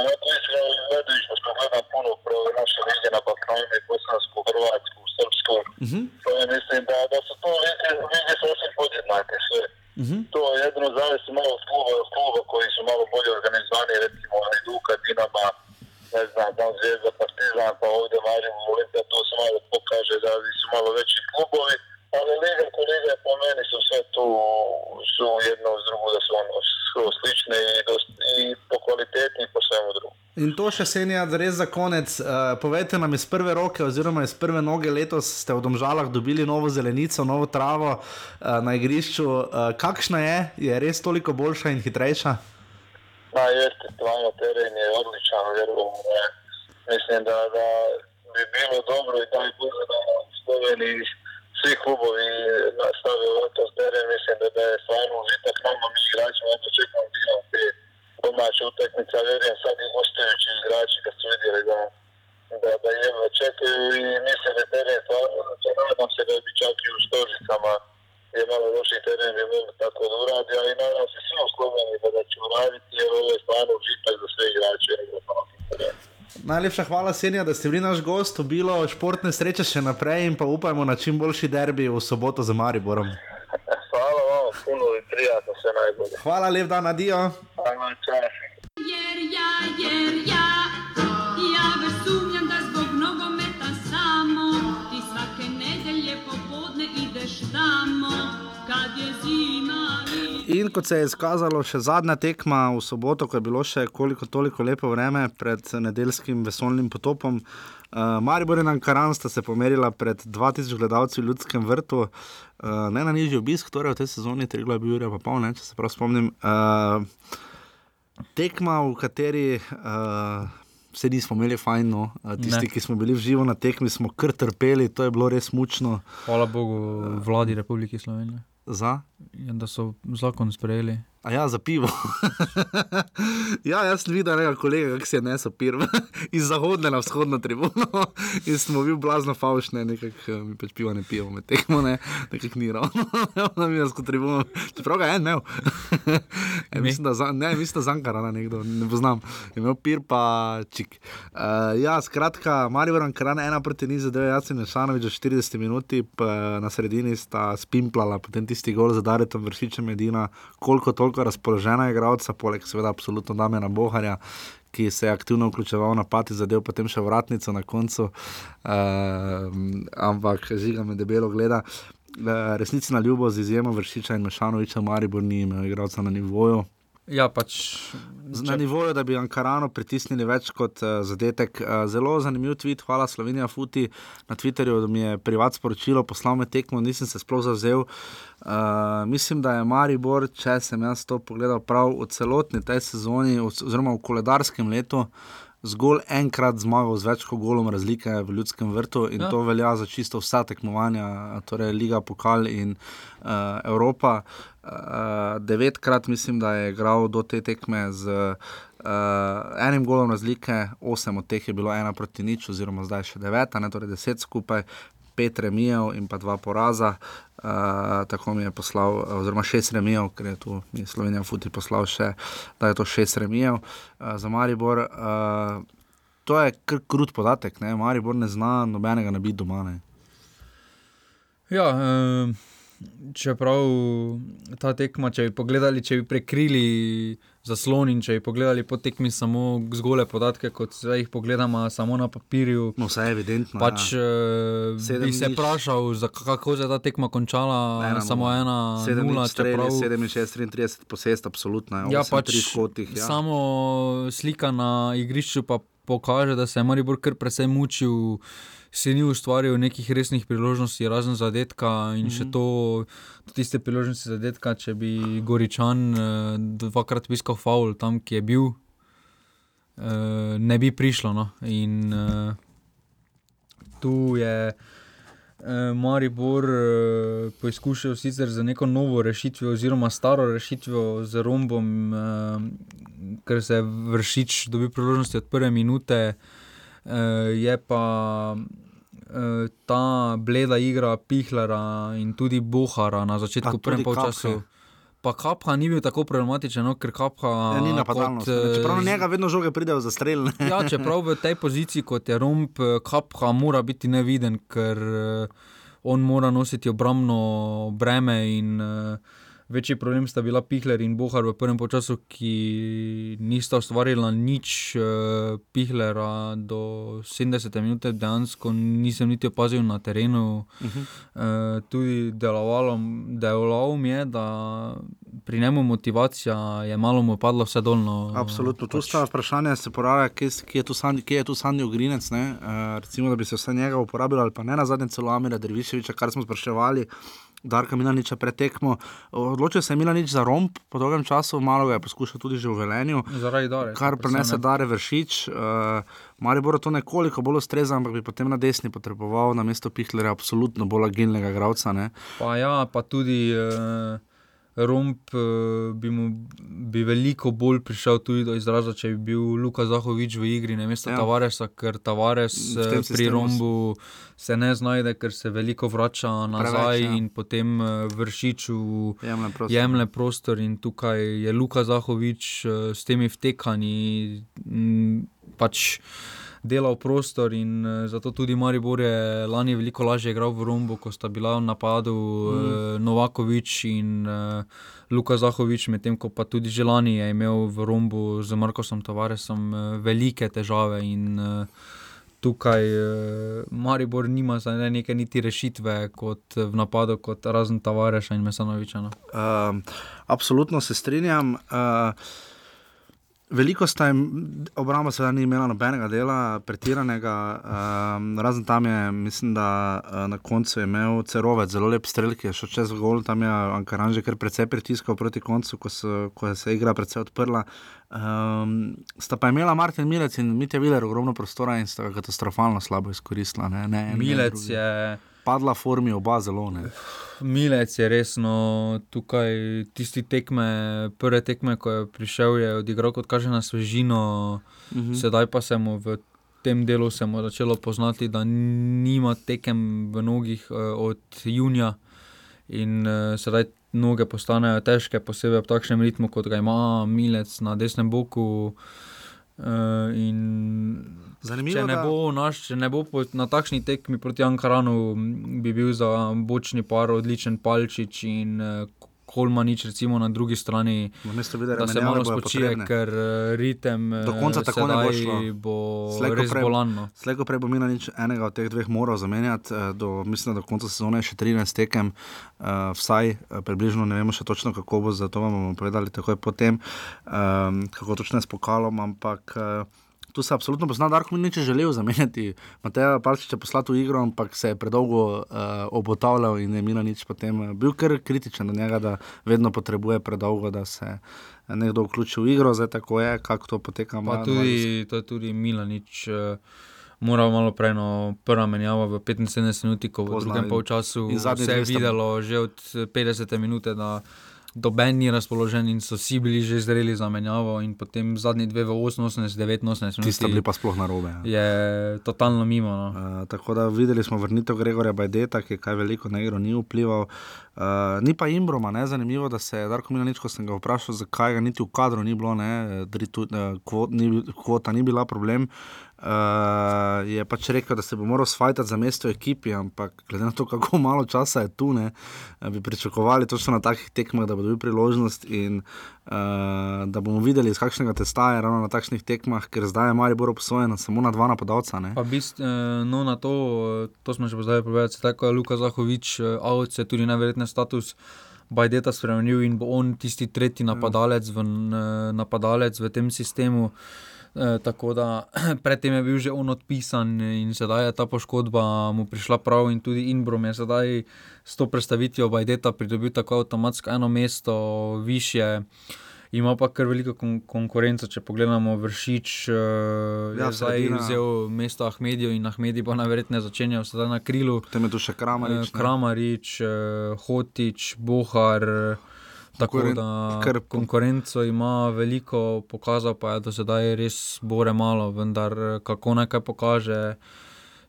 onako iskreno gledajući, pošto gledam puno pro naše lige na Balkanu i bosansku, hrvatsku, srpsku, Mhm. to ja mislim da, da su to lige, lige sasvim podjednake sve. Mhm. To jedino zavisi malo od kluba, od kluba koji su malo bolje organizovani, recimo Hajduka, Dinama, ne znam, tam Zvijezda, Partizan, pa ovdje Maribor, Olimpija, to se malo pokaže da su malo veći klubovi, ali liga ko liga po meni su sve tu, su jedno uz drugo da su ono skoro slične i, dost, i po kvaliteti i po svemu drugom. In to še senja, da res za konec. Uh, povejte nam iz prve roke, oziroma iz prve noge letos ste v Domžalah dobili novo zelenico, novo travo uh, na igrišču. Uh, kakšna je? Je res toliko boljša in hitrejša? Da, jeste, stvarno teren je odličan, vjerujem. Ne. Mislim da, da bi bilo dobro i daj Bože da u Sloveniji svi klubovi nastave letos teren. Mislim da, da je stvarno užitak nama, mi igračima, onda čekamo da igramo te domaće utakmice, a vjerujem sad i gostujući igrači kad su vidjeli da, da, da jedva čekaju i mislim da je teren stvarno, nadam se da bi čak i u Stožicama je malo loši teren bi mogli tako da uradi, ali nadam se svi u Sloveniji da, da će uraditi jer ovo je stvarno užitak za sve igrače. Najlepša hvala, Senja, da ste bili naš gost, obilo športne sreče še naprej in pa upajmo na čim boljši derbi v soboto za Mariborom. (laughs) Puno i prijatno, sve najbolje. Hvala, lep dan, adijo. Hvala, čas. Jer ja, jer ja, ja već sumnjam da zbog nogometa samo ti svake nedelje popodne ideš tamo kad je zima. In kot se je izkazalo, še zadnja tekma v soboto, ko je bilo še koliko toliko lepo vreme pred nedeljskim vesolnim potopom. Uh, Maribor in Ankaran sta se pomerila pred 2000 gledalci v Ljudskem vrtu, uh, ne na nižji obisk, torej v tej sezoni, tri glavne ure, pa pol, ne, če se prav spomnim. Uh, tekma, v kateri uh, se nismo imeli fajn, no. tisti, Ne. ki smo bili v živo na tekmi, smo kar trpeli, to je bilo res mučno. Hvala Bogu, vladi Republike Slovenije. Za? Ja, da so zakon sprejeli. A ja, za pivo. (laughs) ja, jaz sem videl nekega kolega, kako si je nesel pivo (laughs) iz zahodne na vzhodno tribuno (laughs) in smo bili blazno faušni, nekako mi pač piva ne pijemo, med tekmo ne, nekako ni ravno, na minsko tribuno, čeprav ga je en imel. e, mislim, da, za- ne, mislim, da Zankara nekdo, ne poznam, je imel pir pa čik. Uh, ja, skratka, Marijo Ankaran ena proti niz, zdaj jaz in Šanovič v 40 minuti, pa na sredini sta spimplala, potem tisti gol za Daretom vršičem edina, koliko toliko razpoložena igralca, poleg seveda absolutno Damena Boharja, ki se je aktivno vključeval na pati, zadev potem še vratnico na koncu, uh, ampak žiga me debelo gleda. Uh, resnici na ljubo z izjemo vršiča in Mešanoviča, Maribor ni imel igralca na nivoju. Ja, pač. Z- Na nivoju, da bi Ankarano pritisnili več kot uh, zadetek. Uh, zelo zanimiv tweet, hvala Slovenija Futi na Twitterju, da mi je privat sporočilo, poslal me tekmo, nisem se sploh zavzel. Uh, mislim, da je Maribor, če sem jaz to pogledal prav v celotni tej sezoni, oz- oziroma v koledarskem letu, zgolj enkrat zmagal z več kot golom razlike v ljudskem vrtu in Ja. to velja za čisto vsa tekmovanja, torej Liga, Pokal in uh, Evropa. Uh, devetkrat mislim, da je igral do te tekme z uh, enim golom razlike, osem od teh je bilo ena proti nič, oziroma zdaj še deveta, ne, torej deset skupaj. Pet remijev in pa dva poraza, uh, tako mi je poslal, oziroma šest remijev, ker je tu je Slovenija Futi poslal še, da je to šest remijev uh, za Maribor. Uh, to je kar krut podatek, ne? Maribor ne zna nobenega nabiti doma. Ne? Ja, eh, čeprav ta tekma, če bi pogledali, če bi prekrili zaslon in če bi pogledali po tekmi samo zgole podatke, kot zdaj jih pogledamo samo na papirju. No, vse je evidentno. Pač ja. ja. Sedem bi se vprašal, za kako se je ta tekma končala, Ena samo ena, Sedem nula, streli, čeprav. 67, 33 posest, absolutno. Ja, osem pač kotih, ja. samo slika na igrišču pa pokaže, da se je Maribor kar precej mučil, se ni ustvaril nekih resnih priložnosti, razen zadetka in mm -hmm. še to, tiste priložnosti zadetka, če bi Goričan uh, dvakrat piskal faul tam, ki je bil, uh, ne bi prišlo. No. In uh, tu je. Maribor poizkušal sicer za neko novo rešitev, oziroma staro rešitev z rombom, ker se je vršič dobil priložnosti od prve minute, je pa ta bleda igra Pihlera in tudi Bohara na začetku prvega časa. Pa Kapha ni bil tako problematičen, no, ker Kapha ja, ni napadalno. Čeprav na njega vedno žoge pridejo za strel. ja, čeprav v tej poziciji, kot je Romp, Kapha mora biti neviden, ker on mora nositi obrambno breme in uh, večji problem sta bila Pihler in Bohar v prvem času, ki nista ustvarila nič. Uh, Pihlera do 70 minut dejansko nisem niti opazil na terenu. Uh -huh. uh, tudi delovalo, delovalo mi je, da pri njemu motivacija je malo mu padla vse dolno. Absolutno. Tu pač... sta vprašanja, se poraja, kje, kje je tu Sandy Ogrinec. Uh, recimo, da bi se vse njega uporabljali, ali pa ne na zadnje celo Amira Derviševiča, kar smo spraševali. Darka Milaniča pretekmo. Odločil se je Milanič za romp, po dolgem času, malo ga je poskušal tudi že v Velenju. Zaradi Dare. Kar prenese Dare Vršič. Uh, Maribor to nekoliko bolj ustreza, ampak bi potem na desni potreboval na mesto Pihlera absolutno bolj agilnega gravca. Pa ja, pa tudi. Uh... Romp uh, bi, mu, bi veliko bolj prišel tudi do izraza, če bi bil Luka Zahovič v igri, ne mesto ja. Tavaresa, ker Tavares uh, pri Rombu se ne znajde, ker se veliko vrača nazaj Preveč, ja. in potem uh, vršiču jemlje prostor. jemlje prostor. In tukaj je Luka Zahovič uh, s temi vtekanji. Pač, delal prostor in uh, zato tudi Maribor je lani veliko lažje igral v Rombu, ko sta bila v napadu mm. uh, Novakovič in uh, Luka Zahovič, medtem ko pa tudi že lani je imel v Rombu z Markosom Tavaresom uh, velike težave. In, uh, Tukaj uh, Maribor nima za ne neke niti rešitve kot v napadu, kot razen Tavareša in Mesanoviča. No. Uh, absolutno se strinjam. Uh, Veliko sta jim, obramba se ni imela nobenega dela, pretiranega, um, razen tam je, mislim, da uh, na koncu je imel cerovec, zelo lep strelj, ki je šel čez gol, tam je Ankaran že kar precej pritiskal proti koncu, ko, so, ko se je igra precej odprla. Um, sta pa imela Martin Milec in Mitja Viler ogromno prostora in sta ga katastrofalno slabo izkoristila. Ne, ne, Milec je padla formi oba zelo. Ne. Milec je resno tukaj, tisti tekme, prve tekme, ko je prišel, je odigral kot kaže na svežino, uh mhm. -huh. sedaj pa se mu v tem delu začelo poznati, da nima tekem v nogih uh, od junija in uh, sedaj noge postanejo težke, posebej v takšnem ritmu, kot ga ima Milec na desnem boku. Uh, Zanimivo, če ne bo, naš, če ne bo po, na takšni tekmi proti Ankaranu, bi bil za bočni par odličen Palčič in uh, Kolmanič, recimo na drugi strani. Videli, da se malo spočije, ker uh, ritem do konca tako ne bo šlo. Bo res bolanno. Slejko prej bo mi na nič enega od teh dveh moral zamenjati. Do, mislim, da do konca sezone še 13 tekem, uh, vsaj približno ne vemo še točno, kako bo, zato vam bomo povedali takoj potem, um, kako točno je s pokalom, ampak. Uh, tu se absolutno pozna, da Arko ni želel zamenjati Mateja Palčiča poslati v igro, ampak se je predolgo uh, obotavljal in je Mila nič potem uh, bil kar kritičen do njega, da vedno potrebuje predolgo, da se nekdo vključi v igro, zdaj tako je, kako to poteka. Pa tudi, to je tudi Mila nič. Uh, Moral malo prej, no, prva menjava v 75 minut, ko v drugem polčasu se je videlo že od 50 minut, da doben ni razpoložen in so vsi bili že zreli za menjavo, in potem zadnji dve v 88, 89, ki sta bili pa sploh na robe. Ja. Je totalno mimo. No. Uh, tako da videli smo vrnitev Gregorja Bajdeta, ki je kaj veliko na igro ni vplival. Uh, ni pa Imbroma, ne? zanimivo, da se je Darko Milanič, ko sem ga vprašal, zakaj ga niti v kadru ni bilo, ne? Dritu, uh, kvot, ni, kvota ni bila problem. Uh, je pač rekel, da se bo moral svajati za mesto ekipi, ampak glede na to, kako malo časa je tu, ne, bi pričakovali točno na takih tekmah, da bo dobil priložnost in uh, da bomo videli, iz kakšnega testa je ravno na takšnih tekmah, ker zdaj je Mari Boro posvojen samo na dva napadalca. Bist, no, na to, to smo že pozdaj povedali, tako je Luka Zahovič, avc je tudi najverjetneje status. Bajdeta spremenil in bo on tisti tretji napadalec v, napadalec v tem sistemu. E, tako da (clears throat) predtem je bil že on odpisan in sedaj je ta poškodba mu prišla prav in tudi Inbrom je sedaj s to predstavitvijo Bajdeta pridobil tako avtomatsko eno mesto više. Ima pa kar veliko kon konkurenco, če pogledamo Vršič, uh, ja, je zdaj vzel mesto Ahmedijo in Ahmedi bo najverjetneje začenjal sedaj na krilu. Tam je tu še Kramarič. Uh, Kramarič, uh, Hotič, Bohar. Uh, Tako da kar... konkurenco ima veliko, pokazal pa je, da se zdaj res bore malo, vendar kako nekaj pokaže.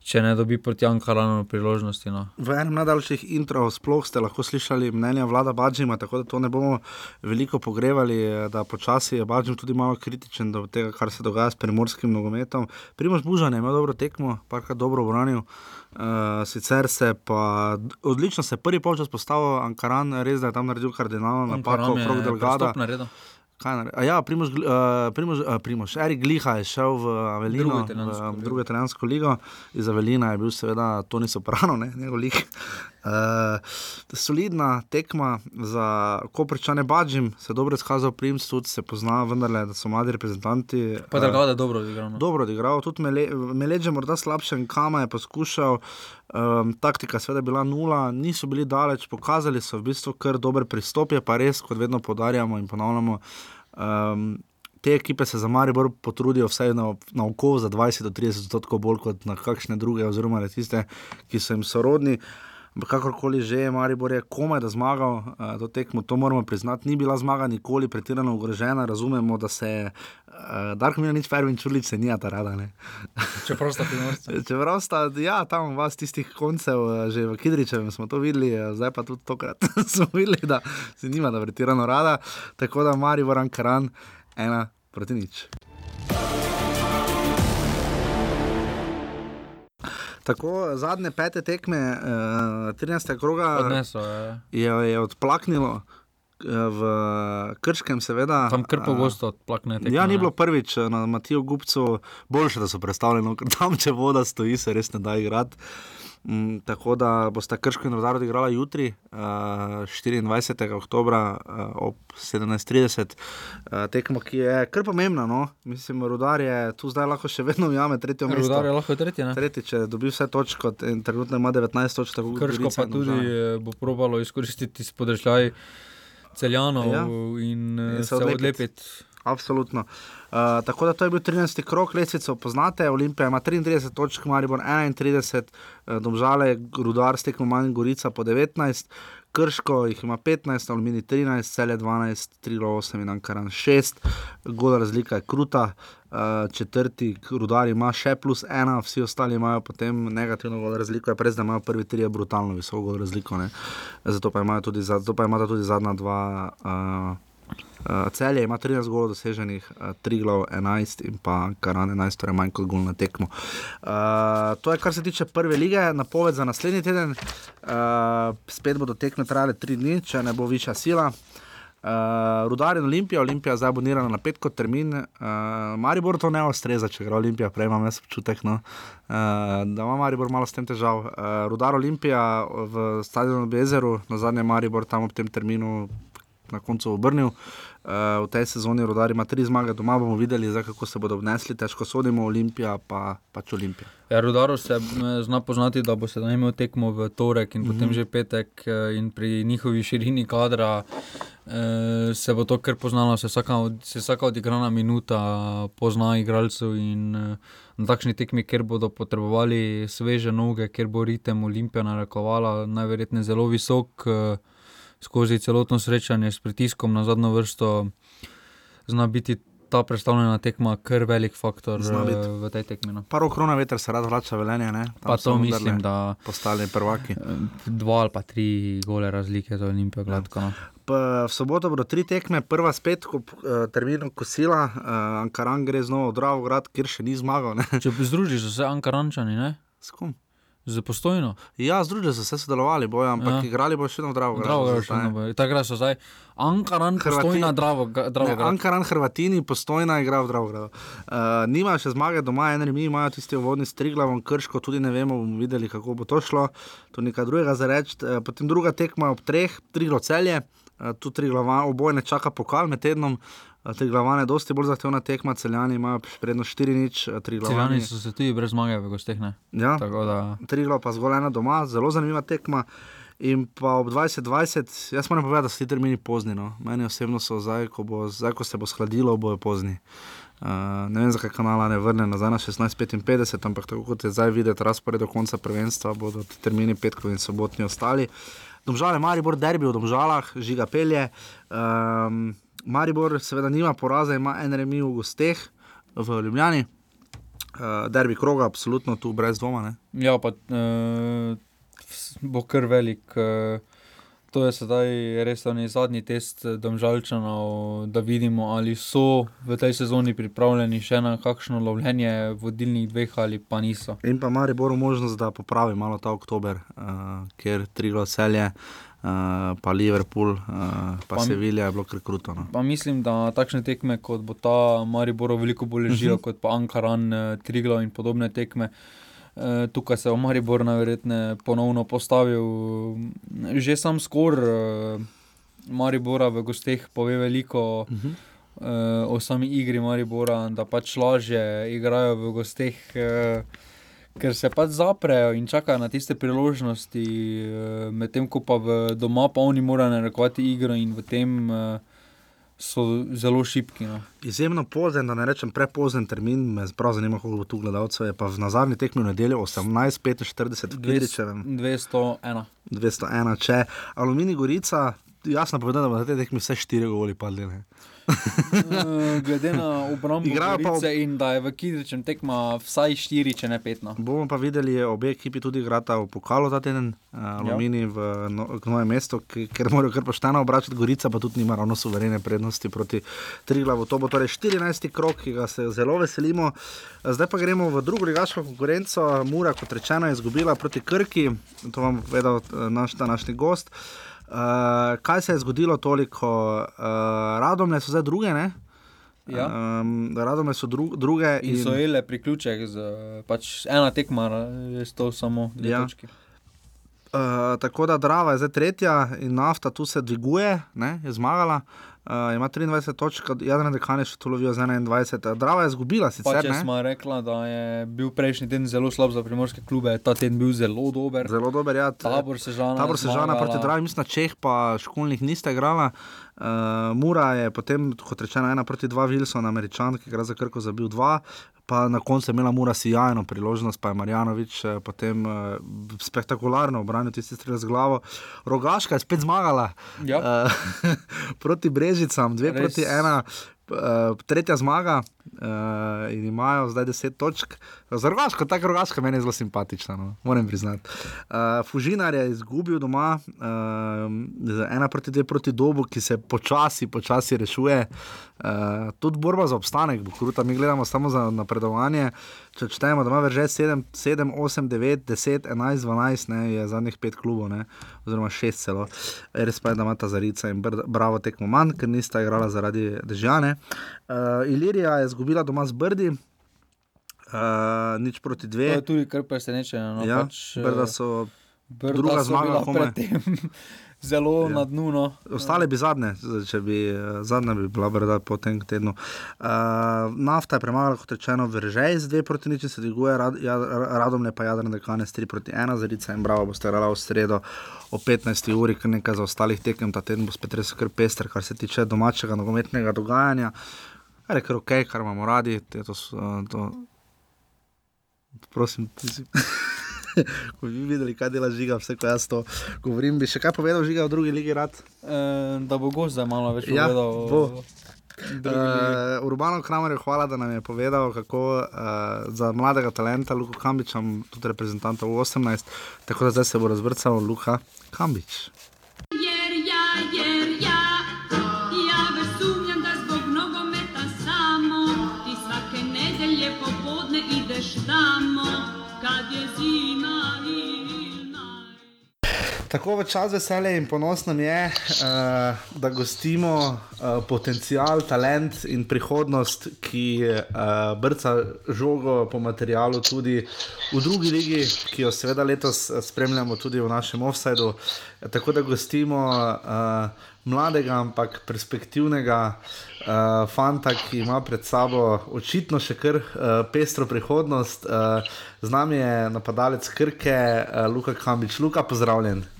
Če ne dobi proti Ankaranu priložnosti. No. V enem najdaljših intro sploh ste lahko slišali mnenja vlada Bađima, tako da to ne bomo veliko pogrevali, da počasi je Bađim tudi malo kritičen do tega, kar se dogaja s primorskim nogometom. Primož Bužan je imel dobro tekmo, parkrat dobro obranil. Uh, sicer se pa odlično se prvi polčas postavil Ankaran, res da je tam naredil kardinalno napako, okrog Delgada. Ja, Primož, uh, Primož, uh, Primož, Erik Gliha je šel v Avelino, drugo italijansko ligo, iz Avelina je bil seveda Toni Soprano, ne, njegov lik. Uh, solidna tekma za Koprčane Bađim, se je dobro izkazal Prims, tudi se pozna, vendarle, da so mladi reprezentanti. Pa da uh, je dobro odigral. No. Dobro odigral, tudi Meleđe morda slabše, Kama je poskušal, um, taktika seveda je bila nula, niso bili daleč, pokazali so v bistvu kar dober pristop, je pa res, kot vedno podarjamo in ponavljamo. Um, te ekipe se za Maribor potrudijo vsaj na, na oko za 20-30 odstotkov bolj kot na kakšne druge, oziroma tiste, ki so jim sorodni. Kakorkoli že Maribor je komaj da zmagal uh, to tekmo, to moramo priznati. Ni bila zmaga nikoli pretirano ogrožena, razumemo, da se. Uh, Darko mi je nič fervin čulič, se nija ta rada. Čeprav sta primorci. (laughs) Čeprav sta, ja, tam vas tistih koncev, uh, že v Kidričevem smo to videli, zdaj pa tudi tokrat (laughs) smo videli, da se nima da pretirano rada. Tako da Maribor Ankaran, ena proti nič. Tako zadnje pete tekme, uh, 13. kroga, Odneso, je. Je, je odplaknilo. Eh, V Krškem, seveda. Tam kar pogosto odplakne. Tekme, Ja, ni bilo prvič eh, na Matiju Gupcu, boljše, da so predstavljeni, ker tam, če voda stoji, se res ne da igrati. Mm, tako da boste Krško in Rodar odigrali jutri, uh, 24. oktober uh, ob 17:30, uh, tekmo, ki je kar pomembna. No? Mislim, Rodar je tu zdaj lahko še vedno ujame tretjo mesto. Rudar je lahko tretji. Ne? Tretji, če dobi vse točke, trenutno ima 19 točk, Krško pa tudi eh, bo probalo izkoristiti spodržljaj celjanov Ja. in, In in se se odlepiti. odlepiti. Absolutno. Uh, tako da to je bil 13. krok, lesvico poznate, Olimpija ima 33 točk, Maribor 31, uh, Domžale, Rudar, Stekmo manj, Gorica po 19, Krško jih ima 15, Alumini 13, Celje 12, 3-8 in Ankaran 6, gola razlika je kruta, uh, četrti Rudar ima še plus ena, vsi ostali imajo potem negativno razliko, je pres, da imajo prvi tri brutalno visoko razliko, ne. zato pa imajo tudi, za- zato pa imata tudi zadnja dva. Uh, Uh, celje ima 13 golov doseženih, uh, 3 glav 11 in pa Karan 11, torej manj kot gol na tekmo. Uh, to je kar se tiče prve lige, napoved za naslednji teden. Uh, spet bodo tekme trajale 3 dni, če ne bo višja sila. Uh, Rudar in Olimpija, Olimpija zdaj abonirana na pet kot termin, uh, Maribor to ne ustreza, če gre Olimpija, prej imam jaz občutek, no, uh, da ima Maribor malo s tem težav. Uh, Rudar Olimpija v stadionu Bezeru, na zadnje Maribor tam ob tem terminu na koncu obrnil. Uh, v tej sezoni Rudar ima tri zmage, doma bomo videli, zdaj, kako se bodo obnesli, težko sodimo, Olimpija pa pač Olimpija. Ja, Rudaro se m, zna poznati, da bo se da imel tekmo v torek in mm -hmm. potem že petek, eh, in pri njihovi širini kadra eh, se bo to kar poznalo, se vsaka, se vsaka odigrana minuta pozna igralcev in eh, na takšni tekmi, kjer bodo potrebovali sveže noge, kjer bo ritem Olimpija narekovala, najverjetneje zelo visok. Eh, skozi celotno srečanje s pritiskom na zadnjo vrsto, zna biti ta predstavljena tekma kar velik faktor eh, v tej tekmi. No. Prvo krona veter se rad vrača velenje, ne? Tam Pa so to mislim, da postali prvaki. dva ali pa tri gole razlike za Olimpijo. Gladko, no. V soboto bodo tri tekme, prva spet, ko uh, terminu kosila, uh, Ankaran gre znova v Dravograd, kjer še ni zmagal. Ne? Če združiš vse Ankarančani, ne? S kom? Z postojno. Ja, združili so se sodelovali, bojo, ampak ja. Igrali bo še v Dravogradu. Drago, za še ne bo. Takrat so zdaj Ankaran, postojna, Dravo, Ne, Dravo. Ankaran, Hrvatini, postojna igra v Dravogradu. Uh, nimajo še zmage doma, eni mi imajo tisti uvodni s Triglavom, Krško, tudi ne vemo, bomo videli, kako bo to šlo. To je nekaj drugega za reči. Uh, potem druga tekma ob treh, Triglav celje. Uh, tu tri glava, oboje ne čaka pokal med tednom, Tri glavane, dosti bolj zahtevna tekma, celjani imajo prednost 4 nič, tri glavane. Celjani so se tudi brez zmage v gosteh, ne? Ja, da... tri glav pa zgolj ena doma, zelo zanimiva tekma. In pa ob 2020, jaz moram povedati, da so ti termini pozni. No. Meni osebno so zdaj, ko, bo, zdaj, ko se bo skladilo, bojo pozni. Uh, ne vem, zakaj kanala ne vrne nazaj na 16:55, ampak tako kot je zdaj videti, razpored do konca prvenstva, bodo ti termini petkov in sobotni ostali. Domžale, Maribor, derbi v Domžalah, žiga pelje. Um, Maribor seveda nima poraza, ima en remi v gosteh v Ljubljani. Uh, derbi kroga, absolutno tu brez dvoma. Ne? Ja, pa uh, bo kar velik. Uh, to je sedaj res ta zadnji test domžalčanov, da vidimo, ali so v tej sezoni pripravljeni še na kakšno lovljenje vodilnih dveh ali pa niso. In pa Maribor možnost, da popravi malo ta oktober, uh, ker tri glaselje. Uh, pa Liverpool, uh, pa, pa Sevilja je bilo kar kruto. No. Pa mislim, da takšne tekme, kot bo ta Maribor, veliko bolj ležijo uh mhm. -huh. kot pa Ankaran, Triglo in podobne tekme. Uh, tukaj se je Maribor najverjetneje ponovno postavil. Že sam skor uh, Maribora v gosteh pove veliko uh -huh. uh, o sami igri Maribora, da pač lažje igrajo v gosteh. Uh, ker se pač zaprejo in čakajo na tiste priložnosti, uh, medtem ko pa v doma pa oni morajo narekovati igro in v tem uh, so zelo šipki. No. Izjemno pozen, da ne rečem prepozen termin, me prav zanima, koliko bo tu gledalcev. Je pa v nazadnji tekmi v nedeljo 18:45, 201. 201, če Alumini Gorica, jasno povedano, da bo na te tekmi vse štiri govori padli. Eh, (laughs) glede na obrambo ob... in da je v Kidričem tekma vsaj 4, če ne 5. No. Bomo pa videli, obe ekipi tudi igrata v pokalu ta teden, uh, Alumini v no, Novo mesto, ker morajo kar pošteno obračati Gorica, pa tudi nima ravno suverene prednosti proti Triglavu. To bo torej 14. krok, ki ga se zelo veselimo. Zdaj pa gremo v drugo ligaško konkurenco. Mura, kot rečeno, je izgubila proti Krki, to vam povedal eh, naš današnji gost. Uh, kaj se je zgodilo toliko? Uh, Radomne so zdaj druge, ne? Ja. Um, Radomne so dru druge. In, in so imeli priključek, z, pač ena tekma, je to samo dve ja. točki. Uh, tako da Drava je zdaj tretja in nafta tu se dviguje, ne, je zmagala. Uh, ima 23 točk, Jadran Dekane še to lovijo z 21. Drava je izgubila sicer. Če smo rekli, da je bil prejšnji teden zelo slab za primorske klube, ta teden bil zelo dober. Zelo dober, ja. Tabor se žana. Tabor se žana proti Dravi, mislim, Čeh pa školnih niste igrala. Uh, Mura je potem, kot rečeno, ena proti dva Wilson, američan, ki gre za krko, zabil dva pa na koncu je imela Mura sjajno priložnost, pa je Marjanovič eh, potem eh, spektakularno obranil tisti strel z glavo. Rogaška je spet zmagala ja. eh, (laughs) proti Brežicam, dve Res. proti ena. Uh, tretja zmaga uh, in imajo zdaj 10 točk. Zorogaško, tako rogaško, meni je zelo simpatično, no? moram priznati. Uh, Fužinar je izgubil doma, uh, ena proti dve proti dobu, ki se počasi, počasi rešuje. Uh, tudi borba za obstanek bo kruta, mi gledamo samo za napredovanje. Če štejemo, da ima že 7, 7, 8, 9, 10, 11, 12, ne, je zadnjih pet klubov, ne, oziroma šest celo. Res pa je, da ima ta zarica in bravo tekmo manj, ker nista igrala zaradi države. Uh, Ilirija je izgubila doma z Brdi, uh, nič proti dve. To je tudi kar presenečenje. No, ja, pač, Brda so Brda druga zmaga, (laughs) Zelo ja. na dnu. No. Ostale bi zadnje, če bi zadnja bi bila brda po tem tednu. Uh, nafta je premagala, kot rečeno, vržej z dve proti nič, se dviguje, rad, ja, radom ne pa jadrne dekane s tri proti ena, zarica in bravo boste igrala v sredo o 15. uri, ker nekaj za ostalih tekem, ta teden bo spet res kar pester, kar se tiče domačega nogometnega dogajanja. Kar je kar ok, kar imamo radi. To, to, to. Prosim, (laughs) (laughs) ko bi videli, kaj dela žiga, vse ko jaz to govorim. Bi še kaj povedal žiga v drugi ligi rad? E, da bo gost zdaj malo več ja, povedal. Bo. Uh, Urbano Kramer je hvala, da nam je povedal, kako uh, za mladega talenta, Luka Kambiča, tudi reprezentanta v 18, tako da zdaj se bo razvrcal Luka Kambič. Tako v čas veselje in ponosno je, uh, da gostimo uh, potencial, talent in prihodnost, ki uh, brca žogo po materialu tudi v drugi ligi, ki jo seveda letos spremljamo tudi v našem offsajdu. Tako da gostimo uh, mladega, ampak perspektivnega uh, fanta, ki ima pred sabo očitno še kar uh, pestro prihodnost. Uh, z nami je napadalec Krke, uh, Luka Kambič. Luka, pozdravljen.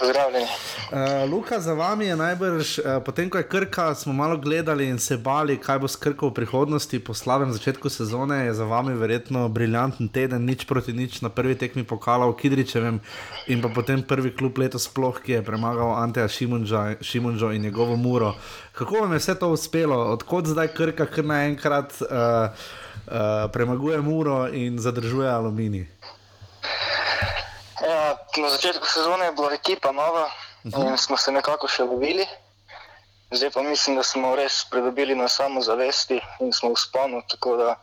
Pozdravljeni. Uh, Luka, za vami je najbrž, uh, potem ko je Krka, smo malo gledali in se bali, kaj bo s Krko v prihodnosti. Po slabem začetku sezone je za vami verjetno briljanten teden, nič proti nič na prvi tekmi pokala v Kidričevem in pa potem prvi klub letos sploh, ki je premagal Anteja Šimunžo in njegovo muro. Kako vam je vse to uspelo, odkot zdaj Krka kar naenkrat uh, uh, premaguje muro in zadržuje aluminij? Ja, na začetku sezone je bila ekipa nova uh -huh. in smo se nekako še lovili. Zdaj pa mislim, da smo res pridobili na samozavesti in smo v sponu, tako da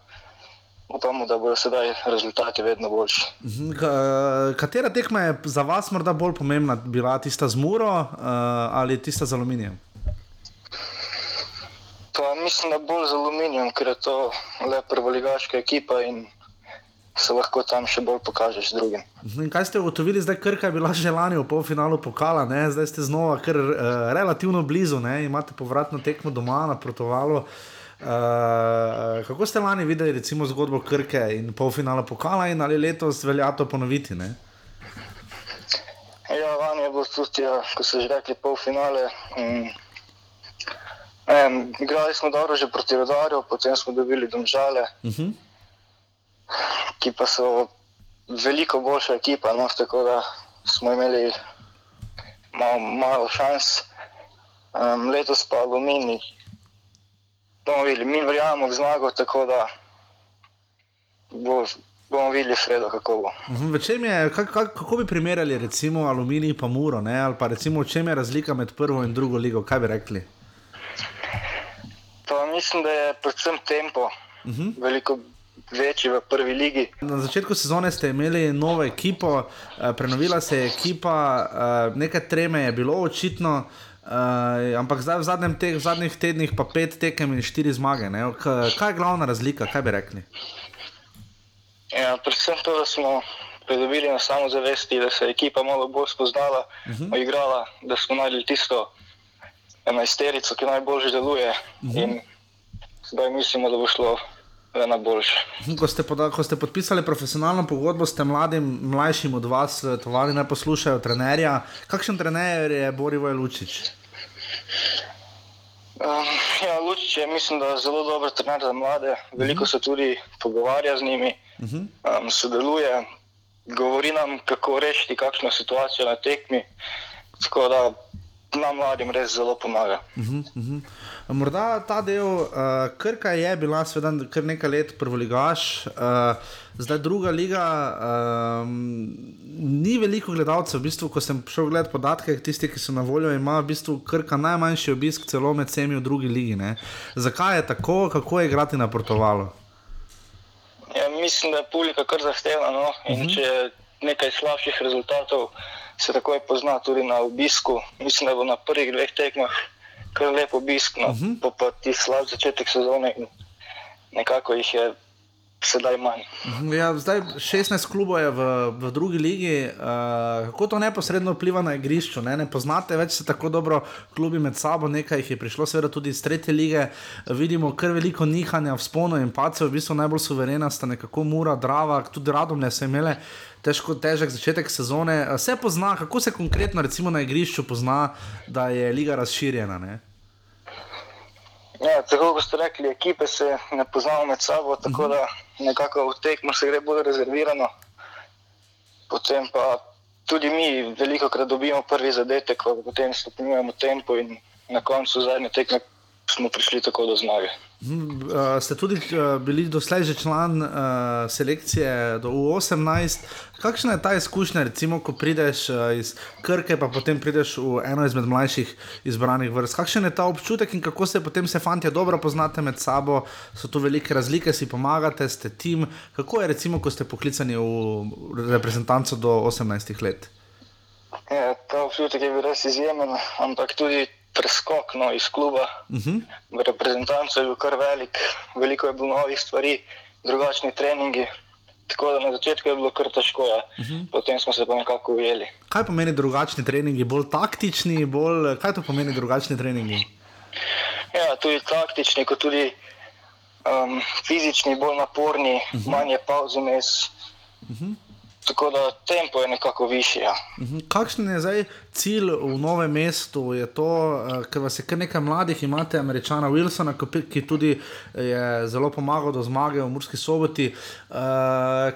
upamo, da bodo sedaj rezultati vedno boljši. Katera tekma je za vas morda bolj pomembna, bila tista z Muro uh, ali tista z aluminijem? Pa mislim, da bolj z aluminijem, ker je to le prvoligaška ekipa in se lahko tam še bolj pokažeš drugim. In kaj ste ugotovili, zdaj Krka je bila že lani v polfinalu pokala, ne? zdaj ste znova kar, uh, relativno blizu, ne? imate povratno tekmo doma na protovalu. Uh, kako ste lani videli recimo, zgodbo Krke in polfinala pokala in ali letos velja to ponoviti? Ne? Ja, lani je bilo tudi, ja, ko so že rekli polfinale. Um, um, igrali smo dobro že proti Rodarju, potem smo dobili domžale. Uh -huh ki pa so veliko boljša ekipa, no, tako da smo imeli malo, malo šans. Um, letos pa Alumini, bomo videli, mi verjamemo v zmago, tako da bo, bomo videli sredo, kako bo. Mhm, je, kak, kak, kako bi primerjali recimo Alumini in Muro, ne? ali pa recimo v čem je razlika med prvo in drugo ligo, kaj bi rekli? Pa mislim, da je predvsem tempo. Uh mhm. -huh. Veliko večji v prvi ligi. Na začetku sezone ste imeli novo ekipo, eh, prenovila se je ekipa, eh, nekaj treme je bilo očitno. Uh, ampak zdaj v, teh, v zadnjih tednih pa pet tekem in štiri zmage. Ne? Kaj je glavna razlika, kaj bi rekli? Ja, predvsem to, da smo pridobili na samozavesti, da se je ekipa malo bolj spoznala, uh mhm. -huh. igrala, da smo najdli tisto enajsterico, ki najbolj deluje. Uh mhm. -huh. In zdaj mislimo, da bo šlo na boljše. Ko ste, poda, ko ste podpisali profesionalno pogodbo, ste mladim, mlajšim od vas, tovali naj poslušajo trenerja. Kakšen trener je Borivo Lučič? Um, ja, Lučič je, mislim, da je zelo dober trener za mlade. Veliko uh -huh. se tudi pogovarja z njimi, uh -huh. um, sodeluje, govori nam, kako rešiti kakšno situacijo na tekmi. Tako da nam mladim res zelo pomaga. Uh -huh, uh -huh. Morda ta del, uh, Krka je bila seveda kar nekaj let prvoligaš, uh, zdaj druga liga. Um, ni veliko gledalcev, v bistvu, ko sem šel gledati podatke, tisti, ki so na voljo, ima v bistvu Krka najmanjši obisk celo med vsemi v drugi ligi. Ne? Zakaj je tako, kako je igrati na Portugalu? Ja, mislim, da je publika kar zahtevna. No? In uh mhm. -huh. če je nekaj slabših rezultatov, se takoj pozna tudi na obisku. Mislim, da bo na prvih dveh tekmah kar lep obisk, no, uh mhm. -huh. pa ti slab začetek sezone in nekako jih je. Sedaj manj. Ja, zdaj 16 klubov je v, v drugi ligi, uh, kako to neposredno vpliva na igrišče. Ne? ne poznate več se tako dobro klubi med sabo, nekaj jih je prišlo, seveda tudi iz tretje lige. Vidimo kar veliko nihanja v sponu in pace, v bistvu najbolj suverena sta nekako Mura, Drava, tudi Radomne so imele težko, težek začetek sezone. Se pozna, kako se konkretno na igrišču pozna, da je liga razširjena? Ne? Ja, tako kot ste rekli, ekipe se ne poznamo med sabo, tako uh mhm. -huh. da nekako v tekmo se gre bolj rezervirano. Potem pa tudi mi veliko krat dobimo prvi zadetek, potem stopnjujemo tempo in na koncu zadnje tekme smo prišli tako do zmage. Uh, ste tudi uh, bili doslej že član uh, selekcije do U18. Kakšna je ta izkušnja, recimo, ko prideš uh, iz Krke, pa potem prideš v eno izmed mlajših izbranih vrst? Kakšen je ta občutek in kako se potem se fanti dobro poznate med sabo, so tu velike razlike, si pomagate, ste tim. Kako je, recimo, ko ste poklicani v reprezentanco do 18 let? Ja, ta občutek je bil res izjemen, ampak tudi preskok no, iz kluba uh mhm. -huh. v reprezentanco je bil kar velik, veliko je bilo novih stvari, drugačni treningi. Tako da na začetku je bilo kar težko, ja. uh -huh. potem smo se pa nekako ujeli. Kaj pomeni drugačni treningi, bolj taktični, bolj, kaj to pomeni drugačni treningi? Ja, tudi taktični, kot tudi um, fizični, bolj naporni, uh -huh. manj je pauze mes. Uh -huh. Tako da tempo je nekako višji. Ja. Mhm. Kakšen je zdaj cilj v novem mestu? Je to, uh, ker vas je kar nekaj mladih, imate američana Wilsona, ki tudi je zelo pomagal do zmage v Murski soboti. Uh,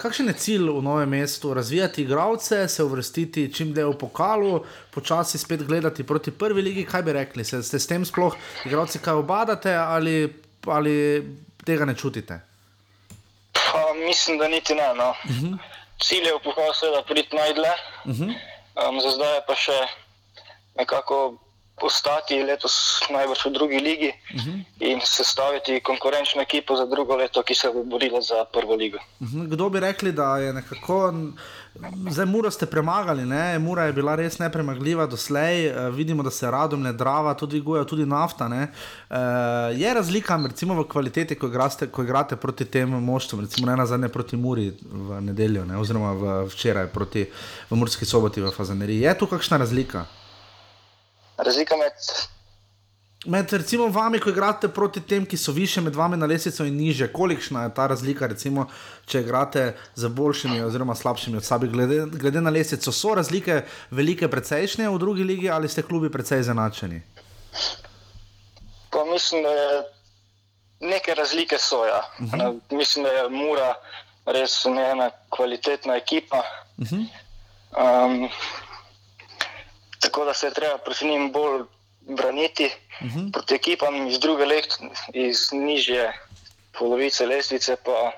kakšen je cilj v novem mestu? Razvijati igralce, se uvrstiti čim dlje v pokalu, počasi spet gledati proti prvi ligi. Kaj bi rekli? Se, ste s tem sploh igralci kaj obadate ali, ali tega ne čutite? Pa, mislim, da niti ne. No. Uh -huh cilj je pohvalu, seveda, priti najdle. Uh -huh. um, za zdaj je pa še nekako ostati letos najbrž v drugi ligi uh -huh. in sestaviti konkurenčno ekipo za drugo leto, ki se bo borila za prvo ligo. Uh -huh. Kdo bi rekli, da je nekako. Zdaj, Mura ste premagali, ne? Mura je bila res nepremagljiva doslej. E, vidimo, da se radom ne drava, tudi guja, tudi nafta. E, je razlika recimo, v kvaliteti, ko igrate, ko igrate proti tem moštvom, recimo ne na zadnje proti Muri v nedeljo, ne? oziroma v, včeraj proti v Murski soboti v Fazaneriji. Je tu kakšna razlika? Razlika med Med recimo vami, ko igrate proti tem, ki so više med vami na lesnici in niže, kolikšna je ta razlika, recimo, če igrate z boljšimi oziroma slabšimi od sebe, glede, glede na lesnico, so razlike velike, precejšnje v drugi ligi ali ste klubi precej zanačeni? Pa mislim, da je neke razlike so. Ja. Uh mhm. -huh. Mislim, da je Mura res ena kvalitetna ekipa. Uh -huh. um, tako da se je treba proti njim bolj braniti uh mhm. -huh. proti ekipam iz druge lekt, iz nižje polovice lestvice, pa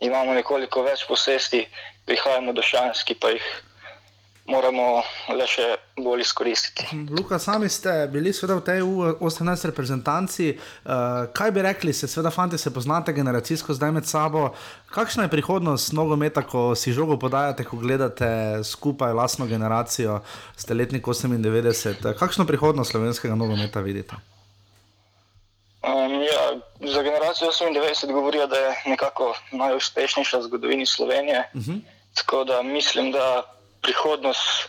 imamo nekoliko več posesti, prihajamo do šans, ki pa jih moramo le še bolj izkoristiti. Luka, sami ste bili v tej 18 reprezentanci. Uh, kaj bi rekli, se seveda, fanti, se poznate generacijsko zdaj med sabo. Kakšna je prihodnost nogometa, ko si žogo podajate, ko gledate skupaj lastno generacijo, ste letnik 98? Kakšno prihodnost slovenskega nogometa vidite? Um, ja, za generacijo 98 govorijo, da je nekako najuspešnejša v zgodovini Slovenije. Uh mhm. -huh. Tako da mislim, da prihodnost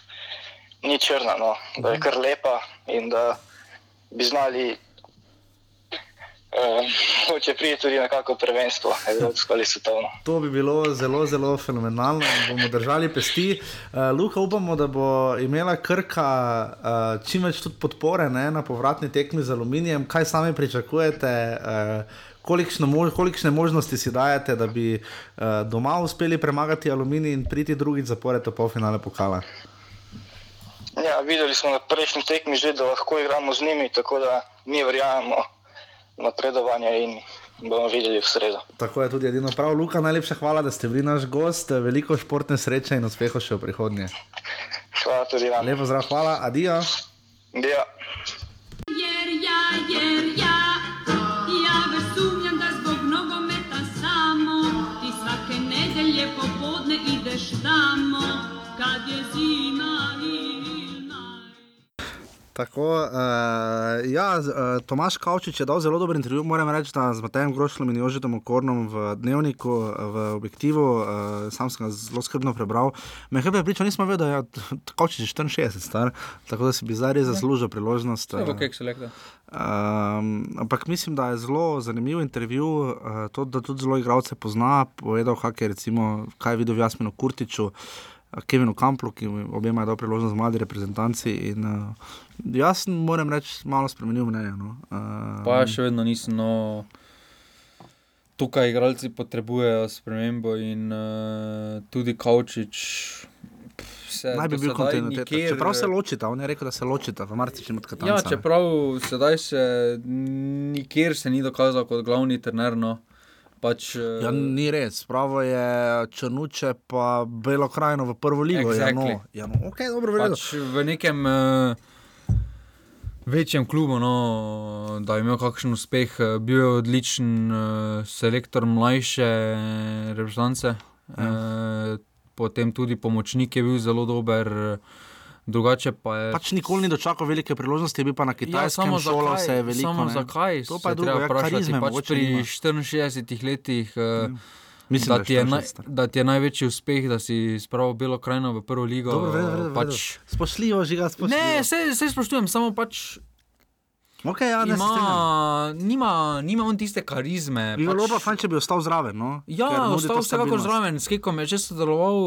ni črna, no? da je kar lepa in da bi znali. Uh, če pride tudi nekako prvenstvo, evropsko ali svetovno. To bi bilo zelo, zelo fenomenalno. Bomo držali pesti. Uh, Luka, upamo, da bo imela krka uh, čim več podpore ne, na povratni tekmi z aluminijem. Kaj sami pričakujete? Uh, kolikšne možnosti si dajete, da bi uh, doma uspeli premagati aluminij in priti drugič zapored v polfinale pokala? Ja, videli smo na prejšnji tekmi že, da lahko igramo z njimi, tako da mi verjamemo napredovanje in bomo videli v sredo. Tako je tudi edino prav. Luka, najlepša hvala, da ste bili naš gost. Veliko športne sreče in uspehov še v prihodnje. Hvala tudi vam. Lepo zdrav, hvala. Adijo. Adijo. Jer ja, jer ja. Tako, uh, ja, uh, Tomaš Kavčič je dal zelo dober intervju, moram reči, da z Matejem Grošlom in Jožetom Okornom v Dnevniku, v Objektivu, uh, sam sem ga zelo skrbno prebral. Me je pričal, nismo vedeli, da (laughs) je Kavčič 64 star, tako da si bi zdaj res zaslužil priložnost. Uh, Um, ampak mislim, da je zelo zanimiv intervju, uh, to, da tudi zelo igralce pozna, povedal, kak je, recimo, kaj je videl v Jasminu Kurtiču, Kevinu Kamplu, ki obema je dal priložnost mladi reprezentanci. In, uh, jaz moram reči, malo spremenil mnenje. No. Uh, pa še vedno nisem. No, tukaj igralci potrebujejo spremembo in uh, tudi Kavčič se naj bi bil kontinuitet. Nikjer... Čeprav se ločita, on je rekel, da se ločita v marsičem od Katarina. Ja, čeprav sedaj se nikjer se ni dokazal kot glavni trener. No. Pač, uh... ja, ni res, pravo je črnuče, pa belo krajino v prvo ligo. Exactly. Ja, no, ja, no, okay, dobro, pač v nekem uh, večjem klubu, no, da je imel kakšen uspeh, uh, bil je odličen uh, selektor mlajše reprezentance. Ja. Uh, potem tudi pomočnik je bil zelo dober. Drugače pa je. Pač nikoli ni dočakal velike priložnosti, bi pa na kitajskem ja, šolo se veliko. Samo ne. zakaj? To pa je drugo, vprašati. Pač pri 64 letih. Mm. Mislim, da, da je ti je 24 naj, da ti je največji uspeh, da si spravil Belo krajino v prvo ligo. Dobro, vredo, vredo, pač, Spoštljivo, žiga, spoštljivo. Ne, vse, vse spoštujem, samo pač. Okay, ja, ne, ima, nima, nima on tiste karizme. Bi bilo pa fajn, če bi ostal zraven. No? Ja, Ker ostal vsekakor zraven, s Kekom je že sodeloval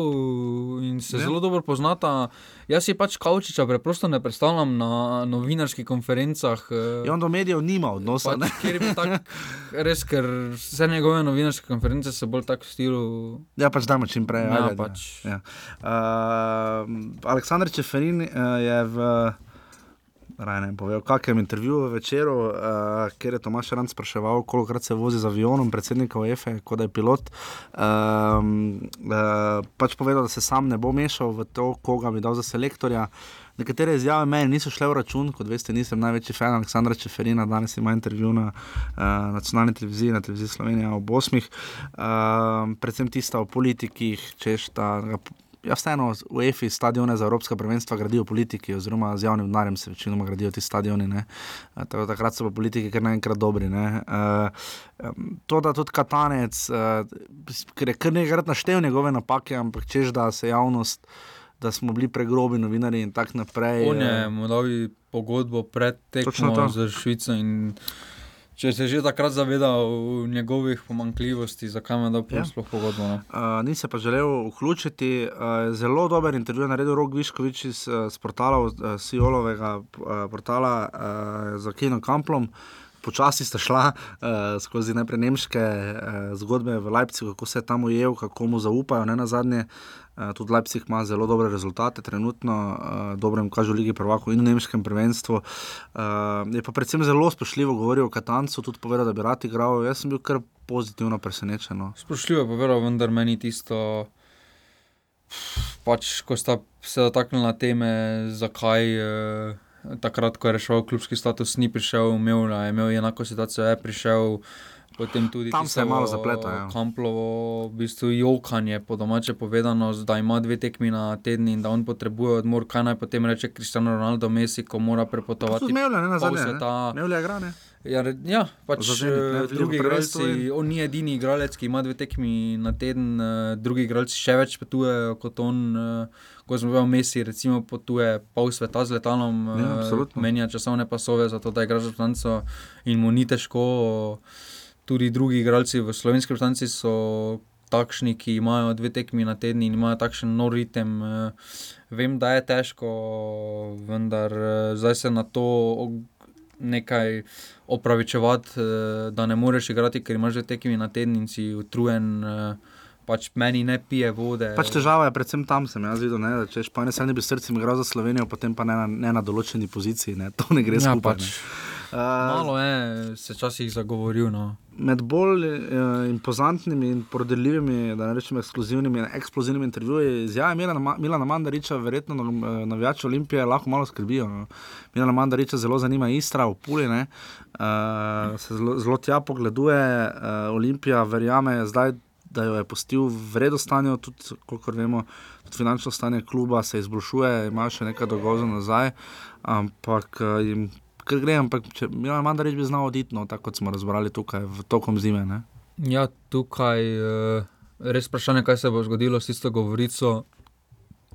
in se Ja. zelo dobro poznata. Jaz si pač Kavčiča preprosto ne predstavljam na novinarskih konferencah. eh, Ja, on do medijev nima odnosa. Pač, kjer bi tak, res, ker vse njegove novinarske konference so bolj tako v stilu. Ja, pač dajmo čim prej. Ja, ajde, pač. Ja. Uh, Aleksandr Čeferin uh, je v. Raj ne povedal, v kakšnem intervjuju večeru, uh, kjer je Tomaš Rand spraševal, koliko se vozi z avionom, predsednika OEF-e, kot da je pilot. Um, uh, pač povedal, da se sam ne bo mešal v to, koga bi dal za selektorja. Nekatere izjave meni niso šle v račun, kot veste, nisem največji fan Aleksandra Čeferina, danes ima intervju na uh, nacionalni televiziji, na televiziji Slovenije ob 8. Uh, predvsem tista o politikih, češ da. Ja, vseeno, v EFI stadione za Evropska prvenstva gradijo politiki, oziroma z javnim denarjem se večinoma gradijo ti stadioni. ne. Eh, Tako, takrat so pa politiki kar naenkrat dobri. ne. Em, To, da tudi Katanec, eh, ker je kar nekajkrat naštel njegove napake, ampak češ da se javnost, da smo bili pregrobi novinari in tako naprej. On je mu dal pogodbo pred tekmo za Švico. in Če se je že takrat zavedal njegovih pomankljivosti, zakaj mu je dal Ja. ja. sploh pogodbo? Ne? Uh, ni se pa želel vključiti. Uh, zelo dober intervju je naredil Rok Viškovič iz, uh, portala, uh, Sijolovega uh, portala uh, za Kino Kamplom. Počasi sta šla uh, skozi najprej nemške uh, zgodbe v Leipzigu, kako se je tam ujel, kako mu zaupajo. Ne na zadnje, uh, tudi Leipzig ima zelo dobre rezultate, trenutno uh, dobro jim kaže v Ligi Prvakov in v nemškem prvenstvu. Uh, je pa predvsem zelo spoštljivo govoril o Katancu, tudi povedal, da bi rad igral. Jaz sem bil kar pozitivno presenečen. no. Sprašljivo je povedal, vendar meni tisto, pač, ko sta se dotaknila teme, zakaj eh, takrat, ko je reševal klubski status, ni prišel, imel, je imel enako situacijo, je prišel. Potem tudi Tam se malo zapletal, ja. Kamplovo, v bistvu jokanje, po domače povedano, da ima dve tekmi na teden in da on potrebuje odmor. Kaj naj potem reče Cristiano Ronaldo, Messi, ko mora prepotovati ne na pol zadnje. sveta. Mevlja igra, ne? Ja, ja pač Za Zenit, ne, eh, drugi igralci, in- on ni edini igralec, ki ima dve tekmi na teden, eh, drugi igralci še več potujejo kot on. eh, Ko smo bili v Messi, recimo potuje pol sveta z letalom, Ja, menja časovne pasove, zato da igraš v Franco in mu ni težko. Tudi drugi igralci v slovenski reprezentanci so takšni, ki imajo dve tekmi na teden in imajo takšen nor ritem. eh, Vem, da je težko, vendar eh, zdaj se na to nekaj opravičevati, eh, da ne moreš igrati, ker imaš že tekmi na teden in si utrujen. Pač meni ne pije vode. Pač težava je predvsem tam, sem jaz videl, ne, da če pa ne se ne bi srcem igral za Slovenijo, potem pa ne na, ne na določeni poziciji, ne, to ne gre Ja, skupaj. pač. ne. Uh, Malo je se včasih zagovoril. No. med bolj uh, impozantnimi in prodelljivimi, da ne rečem ekskluzivnimi, in eksplozivnimi intervjuji izjave Milana, Ma- Milana Mandariča, verjetno eh, navijači Olimpije lahko malo skrbijo. No. Milana Mandariča zelo zanima Istra v Puli, ne. uh, se zelo, zelo tja pogleduje, uh, Olimpija verjame zdaj. Da jo je pustil v vredno stanje, tudi, kolikor vemo, tudi finančno stanje kluba se izboljšuje, ima še nekaj dolgov nazaj, ampak eh, jim kar gre, ampak če Milan Mandarič bi znal oditi, no, tako kot smo razbrali tukaj v tokom zime. Ne? Ja, tukaj je res vprašanje, kaj se bo zgodilo s tisto govorico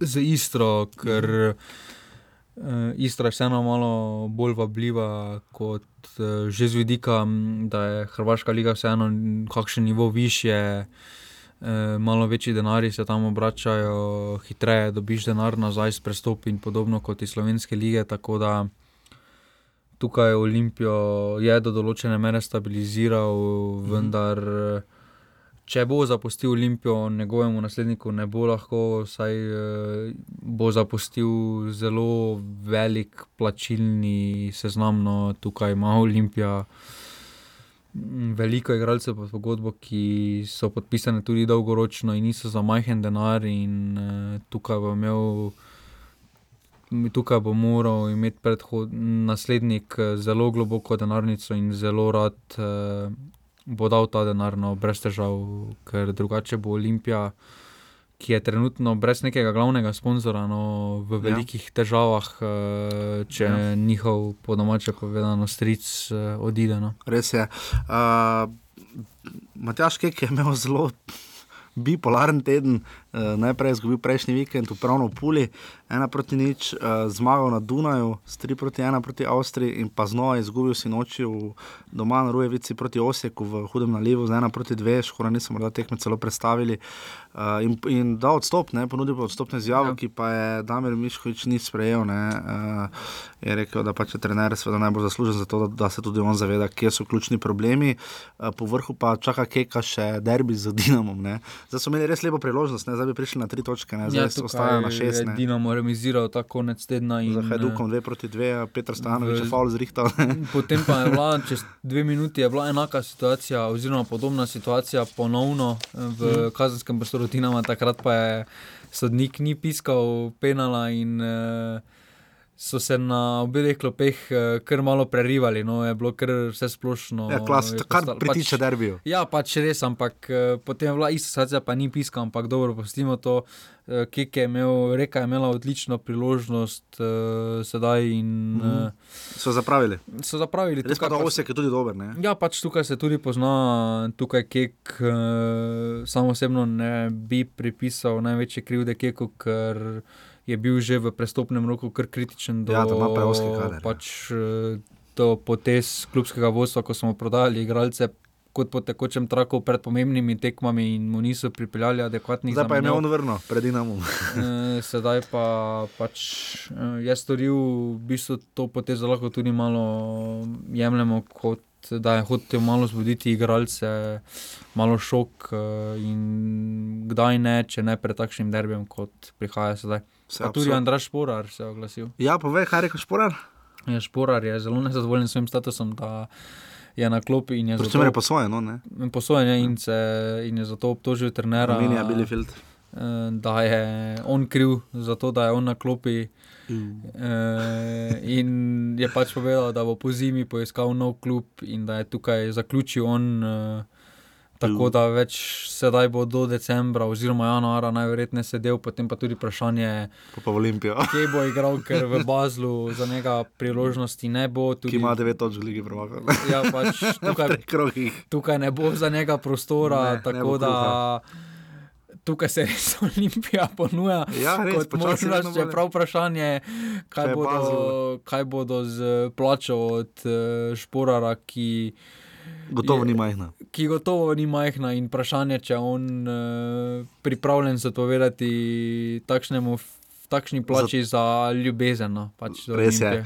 z Istro, ker uh, Istra je vseeno malo bolj vabljiva kot uh, že z vidika, da je Hrvaška liga vseeno kakšen nivo više. Uh, malo večji denari se tam obračajo, hitreje dobiš denar nazaj s prestop in podobno kot iz slovenske lige. Tako da tukaj Olimpijo je do določene mere stabiliziral, vendar eh, če bo zapustil Olimpijo, njegovemu nasledniku ne bo lahko, saj bo zapustil zelo velik plačilni seznam. No, tukaj ima Olimpija veliko igralcev pod pogodbo, ki so podpisane tudi dolgoročno in niso za majhen denar, in tukaj bo imel. Tukaj bo moral imeti predhod, naslednik eh, zelo globoko denarnico in zelo rad eh, bo dal ta denar, no, brez težav, ker drugače bo Olimpija, ki je trenutno brez nekega glavnega sponzorja, no, v Ja. velikih ja. težavah, eh, če Ja. njihov, po domače povedano, stric eh, odide. No. Res je. Uh, Matjaš Kek je imel zelo bipolaren teden. Uh, najprej izgubil prejšnji vikend, upravno v Puli, ena proti nič, uh, zmagal na Dunaju, s 3 proti 1 proti Avstriji in pa znova izgubil si noči v doma na Rujevici proti Osijeku v hudem nalivu, z 1 proti 2, škoda nismo morda tekme celo predstavili. Uh, in, in da odstop, ne, ponudil pa odstopne izjave, ja. ki pa je Damir Miškovič ni sprejel. Ne, uh, je rekel, da pač je trener seveda najbolj zaslužen za to, da, da se tudi on zaveda, kje so ključni problemi. Uh, po vrhu pa čaka Keka še derbi z Dinamom. Ne. Zdaj so imeli res lepo priložnost, ne, zdaj bi prišli na tri točke, ne, zdaj ja, ostajajo na šest. Ne. Dinamo remiziral ta konec tedna. In, Za Hajdukom dve proti dve, Petr Stanovič je faul zrihtal. (laughs) Potem pa je bila čez dve minuti bila enaka situacija, oziroma podobna situacija ponovno v hmm. kazenskem prostoru Dinama, takrat pa je sodnik ni piskal penala in uh, so se na obeh klopeh uh, kar malo prerivali, no, je bilo kar vse splošno. Ja, klas, kar pritiče pač, derbijo. Ja, pač res, ampak uh, potem je bila ista situacija, pa ni piskal, ampak dobro, pustimo to. Uh, Kek je imel, reka je imela odlično priložnost uh, sedaj. In, uh, so zapravili. So zapravili. Res pa da pač, je tudi dober. Ne? Ja, pač tukaj se tudi pozna, tukaj Kek uh, samo osebno ne bi pripisal največje krivde Keku, ker je bil že v prestopnem roku kar kritičen do ja, kader, ja. pač, ja. do potez klubskega vodstva, ko smo prodali igralce. Kot po tekočem traku pred pomembnimi tekmami, in mu niso pripeljali adekvatnih zadev. Zdaj pa je imel vrno, pred nami. Eh, sedaj pa pač eh, je storil, v bistvu to potezo lahko tudi malo jemljemo, kot da je hotel malo zbuditi igralce, malo šok in kdaj ne, če ne pred takšnim derbijem, kot prihaja sedaj. Se tudi Andrej Šporar se je oglasil. Ja, povej, kaj je rekel Šporar? Ja, šporar je zelo nezadovoljen s svojim statusom, da je na klopi. Predvsem je posojen, no? Posojen je in, se, in je zato obtožil trenera. Minija Bilifield. Eh, da je on kriv za to, da je on na klopi. Mm. E, in je pač povedal, da bo po zimi poiskal nov klub in da je tukaj zaključil on. E, Tako da več sedaj bo do decembra, oziroma januara, najverjetneje sedel, potem pa tudi vprašanje, (laughs) kje bo igral, ker v (laughs) Bazlu za njega priložnosti ne bo. Tudi, Ki ima 9 točk, lige premagati. (laughs) Ja, pač tukaj, tukaj ne bo za njega prostora. Ne, tako ne da tukaj se res Olimpija ponuja. Ja, res, možnost, če je prav vprašanje, kaj bodo, kaj bodo z plačo od uh, Šporara, ki. Gotovo ni majhna. Ki gotovo ni majhna in vprašanje, če je on uh, pripravljen se odpovedati takšnemu, takšni plači za, za ljubezen. No, pač Res je.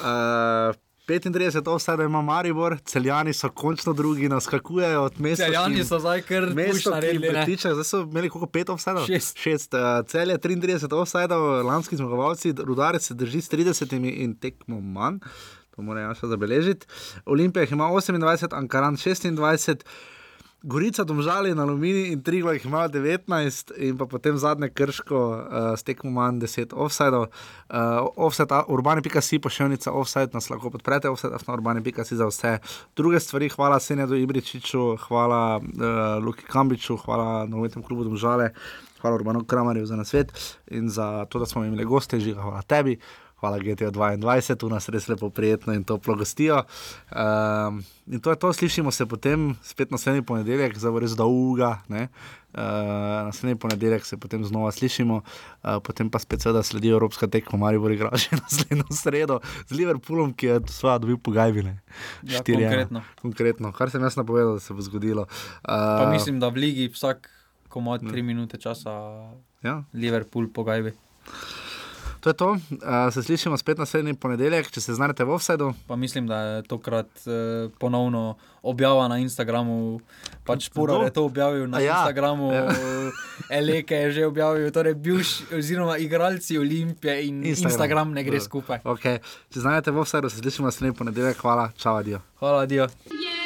Uh, 35, ostale ima Maribor, celjani so končno drugi, naskakujejo od mesta. Celjani so zdaj kar naredili, pritiče, zdaj so imeli koliko pet offsajdov? Šest. Šest. Uh, celje 33 offsajdov, lanski zmagovalci, rudari se drži s 30 in tekmo manj to moram še zabeležiti. Olimpija ima 28, Ankaran 26. Gorica, Domžali, Alumini in Trigla jih ima 19, in pa potem zadnje krško, uh, s tekmo manj 10 offsajdov. Uh, offset, urbani.si, pošiljnica offsajd, nas lahko podprete, offset, na urbani.si za vse druge stvari. Hvala Senjadu Ibričiču, hvala uh, Luki Kambiču, hvala novinarjem klubu Domžale, hvala Urbanu Kramarju za nasvet in za to, da smo imeli goste, žiga, hvala tebi hvala GTO 22, tu nas res lepo prijetno in toplo gostijo. Um, in to je to, slišimo se potem spet naslednji ponedeljek, za res dolga. Uh, naslednji ponedeljek se potem znova slišimo, uh, potem pa spet seveda sledi Evropska tekma, Marijo Bori igra še (laughs) naslednjo sredo z Liverpoolom, ki je svoje dobil pogajbine. Ja, konkretno. konkretno. Kar sem jaz napovedal, da se bo zgodilo. Uh, mislim, da v ligi vsak komod tri minute časa ja. Liverpool pogajbi. To je to, uh, se slišimo spet naslednji ponedeljek, če se znajdete v offsetu. Pa mislim, da je tokrat uh, ponovno objavljeno na Instagramu. Pač Puro je to objavil na ja. Instagramu, ja. (laughs) Eleke je že objavil, torej bivši, oziroma igralci Olimpije in Instagram, Instagram ne gre skupaj. Okay. Če znajdete v offsetu, se slišimo naslednji ponedeljek. Hvala, čau, adijo. Hvala, adijo. ideš